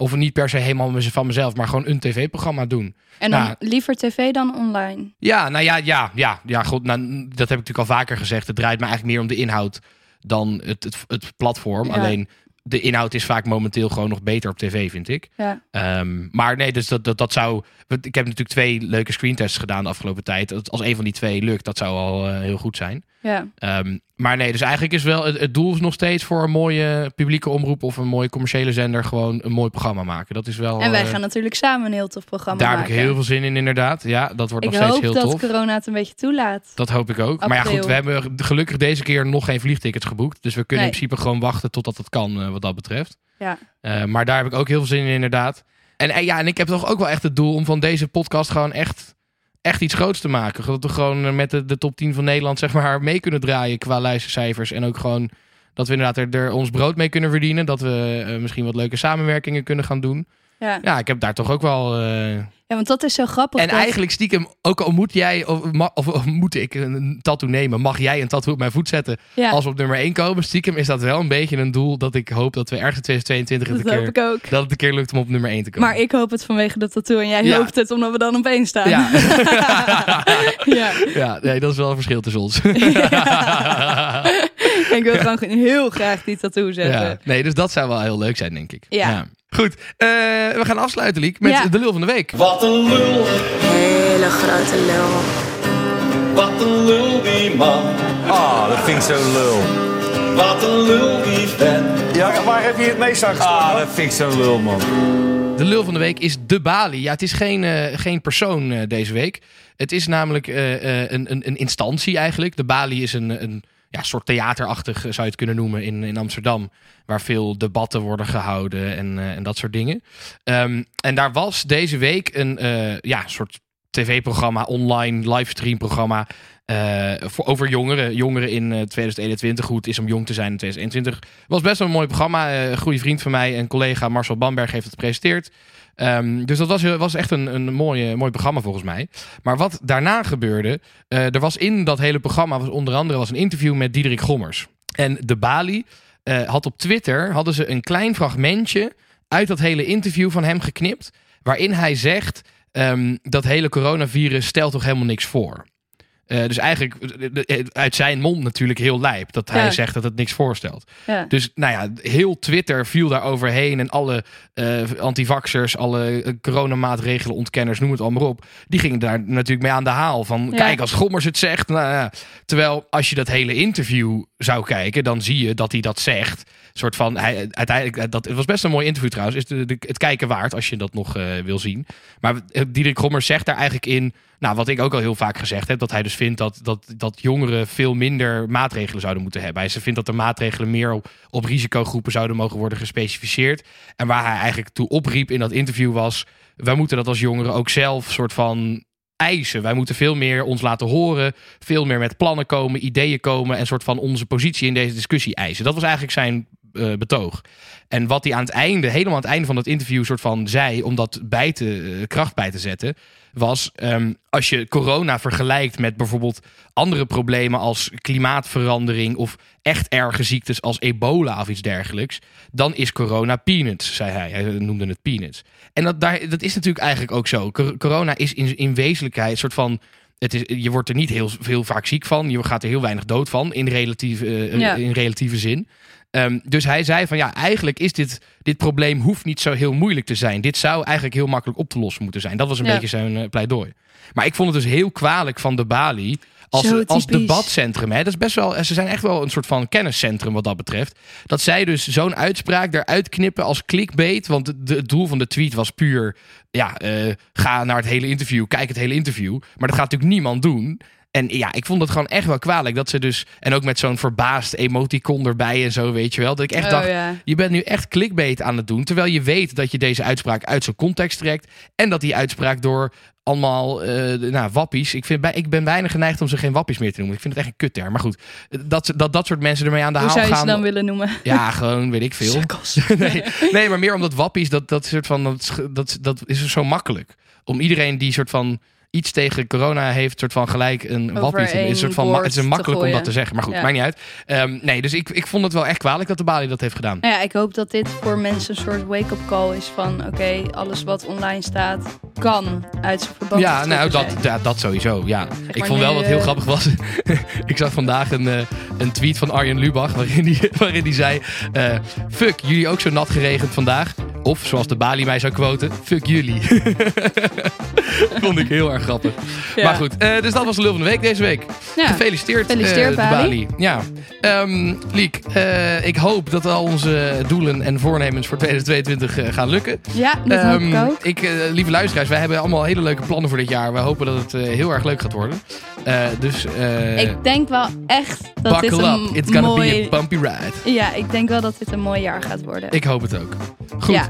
Of niet per se helemaal van mezelf, maar gewoon een tv-programma doen. En dan Ja. liever tv dan online. Ja, nou ja, ja, ja, ja goed. Nou, dat heb ik natuurlijk al vaker gezegd. Het draait me eigenlijk meer om de inhoud dan het, het, het platform. Ja. Alleen de inhoud is vaak momenteel gewoon nog beter op tv, vind ik. Ja. Ehm, maar nee, dus dat, dat, dat zou. Ik heb natuurlijk twee leuke screentests gedaan de afgelopen tijd. Als een van die twee lukt, dat zou al eh, heel goed zijn. Ja. Ehm, maar nee, dus eigenlijk is wel het, het doel is nog steeds voor een mooie publieke omroep of een mooie commerciële zender gewoon een mooi programma maken. Dat is wel. En wij eh, gaan natuurlijk samen een heel tof programma daar maken. heb ik heel veel zin in, inderdaad. Ja, dat wordt Ik nog steeds hoop heel dat tof. corona het een beetje toelaat. Dat hoop ik ook. Maar ja, goed, we hebben gelukkig deze keer nog geen vliegtickets geboekt. Dus we kunnen Nee. in principe gewoon wachten totdat het kan, eh, wat dat betreft. Ja. Eh, maar daar heb ik ook heel veel zin in, inderdaad. En, en ja, en ik heb toch ook wel echt het doel om van deze podcast gewoon echt, echt iets groots te maken. Dat we gewoon eh, met de, de top 10 van Nederland, zeg maar, mee kunnen draaien qua luistercijfers. En ook gewoon dat we inderdaad er, ons brood mee kunnen verdienen. Dat we eh, misschien wat leuke samenwerkingen kunnen gaan doen. Ja. Ja, ik heb daar toch ook wel. eh, ja, want dat is zo grappig. en dat- eigenlijk stiekem, ook al moet jij, of, ma- of, of moet ik een tattoo nemen, mag jij een tattoo op mijn voet zetten ja, als we op nummer 1 komen. Stiekem is dat wel een beetje een doel dat ik hoop dat we ergens in 2022 het dat een keer, ik ook. dat het een keer lukt om op nummer 1 te komen. Maar ik hoop het vanwege de tattoo en jij Ja. hoopt het omdat we dan op één staan. Ja. ja. ja, nee, dat is wel een verschil tussen ons. ik wil gewoon heel graag die tattoo zetten. ja. Nee, dus dat zou wel heel leuk zijn, denk ik. Ja. Goed, eh, we gaan afsluiten, Liek, met Ja. de lul van de week. Wat een lul, Hele grote lul. wat een lul die man. Ah, dat vind ik zo lul. Wat een lul die vent. Ja, waar heb je het meest aan Ah, dat vind ik zo lul, man. De lul van de week is de Bali. Ja, het is geen, eh, geen persoon eh, deze week. Het is namelijk eh, eh, een, een, een instantie eigenlijk. De Bali is een, een ja, soort theaterachtig, eh, zou je het kunnen noemen, in, in Amsterdam. Waar veel debatten worden gehouden en, eh, en dat soort dingen. Ehm, en daar was deze week een eh, ja, soort tv-programma, online livestream-programma. voor, over jongeren. Jongeren in eh, 2021. Hoe het is om jong te zijn in 2021. Het was best wel een mooi programma. Een goede vriend van mij en collega Marcel Bamberg heeft het gepresenteerd. Ehm, dus dat was, was echt een, een mooie, mooi programma volgens mij. Maar wat daarna gebeurde. eh, er was in dat hele programma was onder andere was een interview met Diederik Gommers. En de Bali eh, had op Twitter hadden ze een klein fragmentje uit dat hele interview van hem geknipt. Waarin hij zegt ehm, dat hele coronavirus stelt toch helemaal niks voor. Eh, dus eigenlijk eh, uit zijn mond natuurlijk heel lijp. Dat hij Ja. zegt dat het niks voorstelt. Ja. Dus nou ja, heel Twitter viel daar overheen. En alle eh antivaxers, alle eh, coronamaatregelen, ontkenners, noem het allemaal op. Die gingen daar natuurlijk mee aan de haal. Van Ja. kijk, als Gommers het zegt. Nou, ja. Terwijl als je dat hele interview zou kijken, dan zie je dat hij dat zegt. soort van, hij, uiteindelijk, dat, het was best een mooi interview trouwens. Is het kijken waard als je dat nog eh, wil zien. Maar eh, Diederik Gommers zegt daar eigenlijk in. Nou, wat ik ook al heel vaak gezegd heb, dat hij dus vindt dat, dat, dat jongeren veel minder maatregelen zouden moeten hebben. Hij vindt dat de maatregelen meer op, op risicogroepen zouden mogen worden gespecificeerd. En waar hij eigenlijk toe opriep in dat interview was: wij moeten dat als jongeren ook zelf soort van eisen. Wij moeten veel meer ons laten horen, veel meer met plannen komen, ideeën komen en soort van onze positie in deze discussie eisen. Dat was eigenlijk zijn eh, betoog. En wat hij aan het einde, helemaal aan het einde van dat interview, soort van zei, om dat bij te, eh, kracht bij te zetten, was ehm, als je corona vergelijkt met bijvoorbeeld andere problemen als klimaatverandering of echt erge ziektes als ebola of iets dergelijks, dan is corona peanuts, zei hij. Hij noemde het peanuts. En dat, daar, dat is natuurlijk eigenlijk ook zo. Cor- Corona is in, in wezenlijkheid een soort van. Het is, je wordt er niet heel, heel vaak ziek van. Je gaat er heel weinig dood van in relatieve, eh, Ja. in relatieve zin. Ehm, dus hij zei van ja, eigenlijk is dit, dit probleem hoeft niet zo heel moeilijk te zijn. Dit zou eigenlijk heel makkelijk op te lossen moeten zijn. Dat was een Ja. beetje zijn eh, pleidooi. Maar ik vond het dus heel kwalijk van de Bali als, als debatcentrum. Hè. Dat is best wel, ze zijn echt wel een soort van kenniscentrum wat dat betreft. Dat zij dus zo'n uitspraak eruit knippen als clickbait. Want de- het doel van de tweet was puur, ja, eh, ga naar het hele interview, kijk het hele interview. Maar dat gaat natuurlijk niemand doen. En ja, ik vond het gewoon echt wel kwalijk dat ze dus... En ook met zo'n verbaasd emoticon erbij en zo, weet je wel. Dat ik echt Oh, dacht, ja. je bent nu echt clickbait aan het doen. Terwijl je weet dat je deze uitspraak uit zijn context trekt. En dat die uitspraak door allemaal eh, nou, wappies... Ik, vind, bij- ik ben bijna geneigd om ze geen wappies meer te noemen. Ik vind het echt een kutterm. Maar goed, dat, dat dat soort mensen ermee aan de Hoe haal zou je ze gaan... dan willen noemen? Ja, gewoon, weet ik veel. nee, nee, maar meer omdat wappies, dat, dat, soort van, dat, dat, dat is zo makkelijk. Om iedereen die soort van iets tegen corona heeft, soort van gelijk een is een soort van Het is makkelijk om dat te zeggen. Maar goed, Ja. maakt niet uit. Ehm, nee, dus ik, ik vond het wel echt kwalijk dat de Bali dat heeft gedaan. Nou ja, ik hoop dat dit voor mensen een soort wake-up call is van... oké, alles wat online staat kan uit zijn verband Ja, nou, dat, ja, dat sowieso. Ja. ik vond wel wat heel eh, grappig was. ik zag vandaag een, eh, een tweet van Arjen Lubach. waarin hij waarin die zei: eh, Fuck, jullie ook zo nat geregend vandaag. Of zoals de Bali mij zou quoten: Fuck jullie. vond ik heel erg grappig. Ja. Maar goed, eh, dus dat was de lul van de week deze week. Ja. Gefeliciteerd, Gefeliciteerd, eh, de Bali. Ja. Ehm, Liek, eh, ik hoop dat al onze doelen en voornemens voor 2022 eh, gaan lukken. Ja, dat hoop ik Ehm, ook. ik, lieve luisteraars, wij hebben allemaal hele leuke plannen voor dit jaar. We hopen dat het heel erg leuk gaat worden. Dus ik denk wel echt dat dit buckle een up. It's gonna mooi... be a bumpy ride. Ja, ik denk wel dat dit een mooi jaar gaat worden. Ik hoop het ook. Goed, Ja.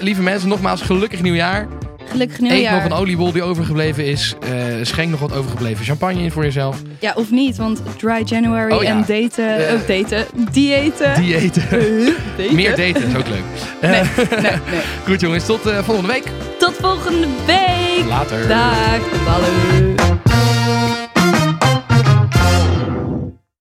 lieve mensen, nogmaals gelukkig nieuwjaar. Gelukkig Eet nieuwjaar. nog een oliebol die overgebleven is. Eh, schenk nog wat overgebleven champagne in voor jezelf. Ja, of niet, want dry January Oh ja. en daten... Eh. ook daten. Diëten. Diëten. Daten. Meer daten is ook leuk. Eh, Nee, nee, nee. Goed jongens, tot volgende week. Tot volgende week. Later. Dag, de ballen.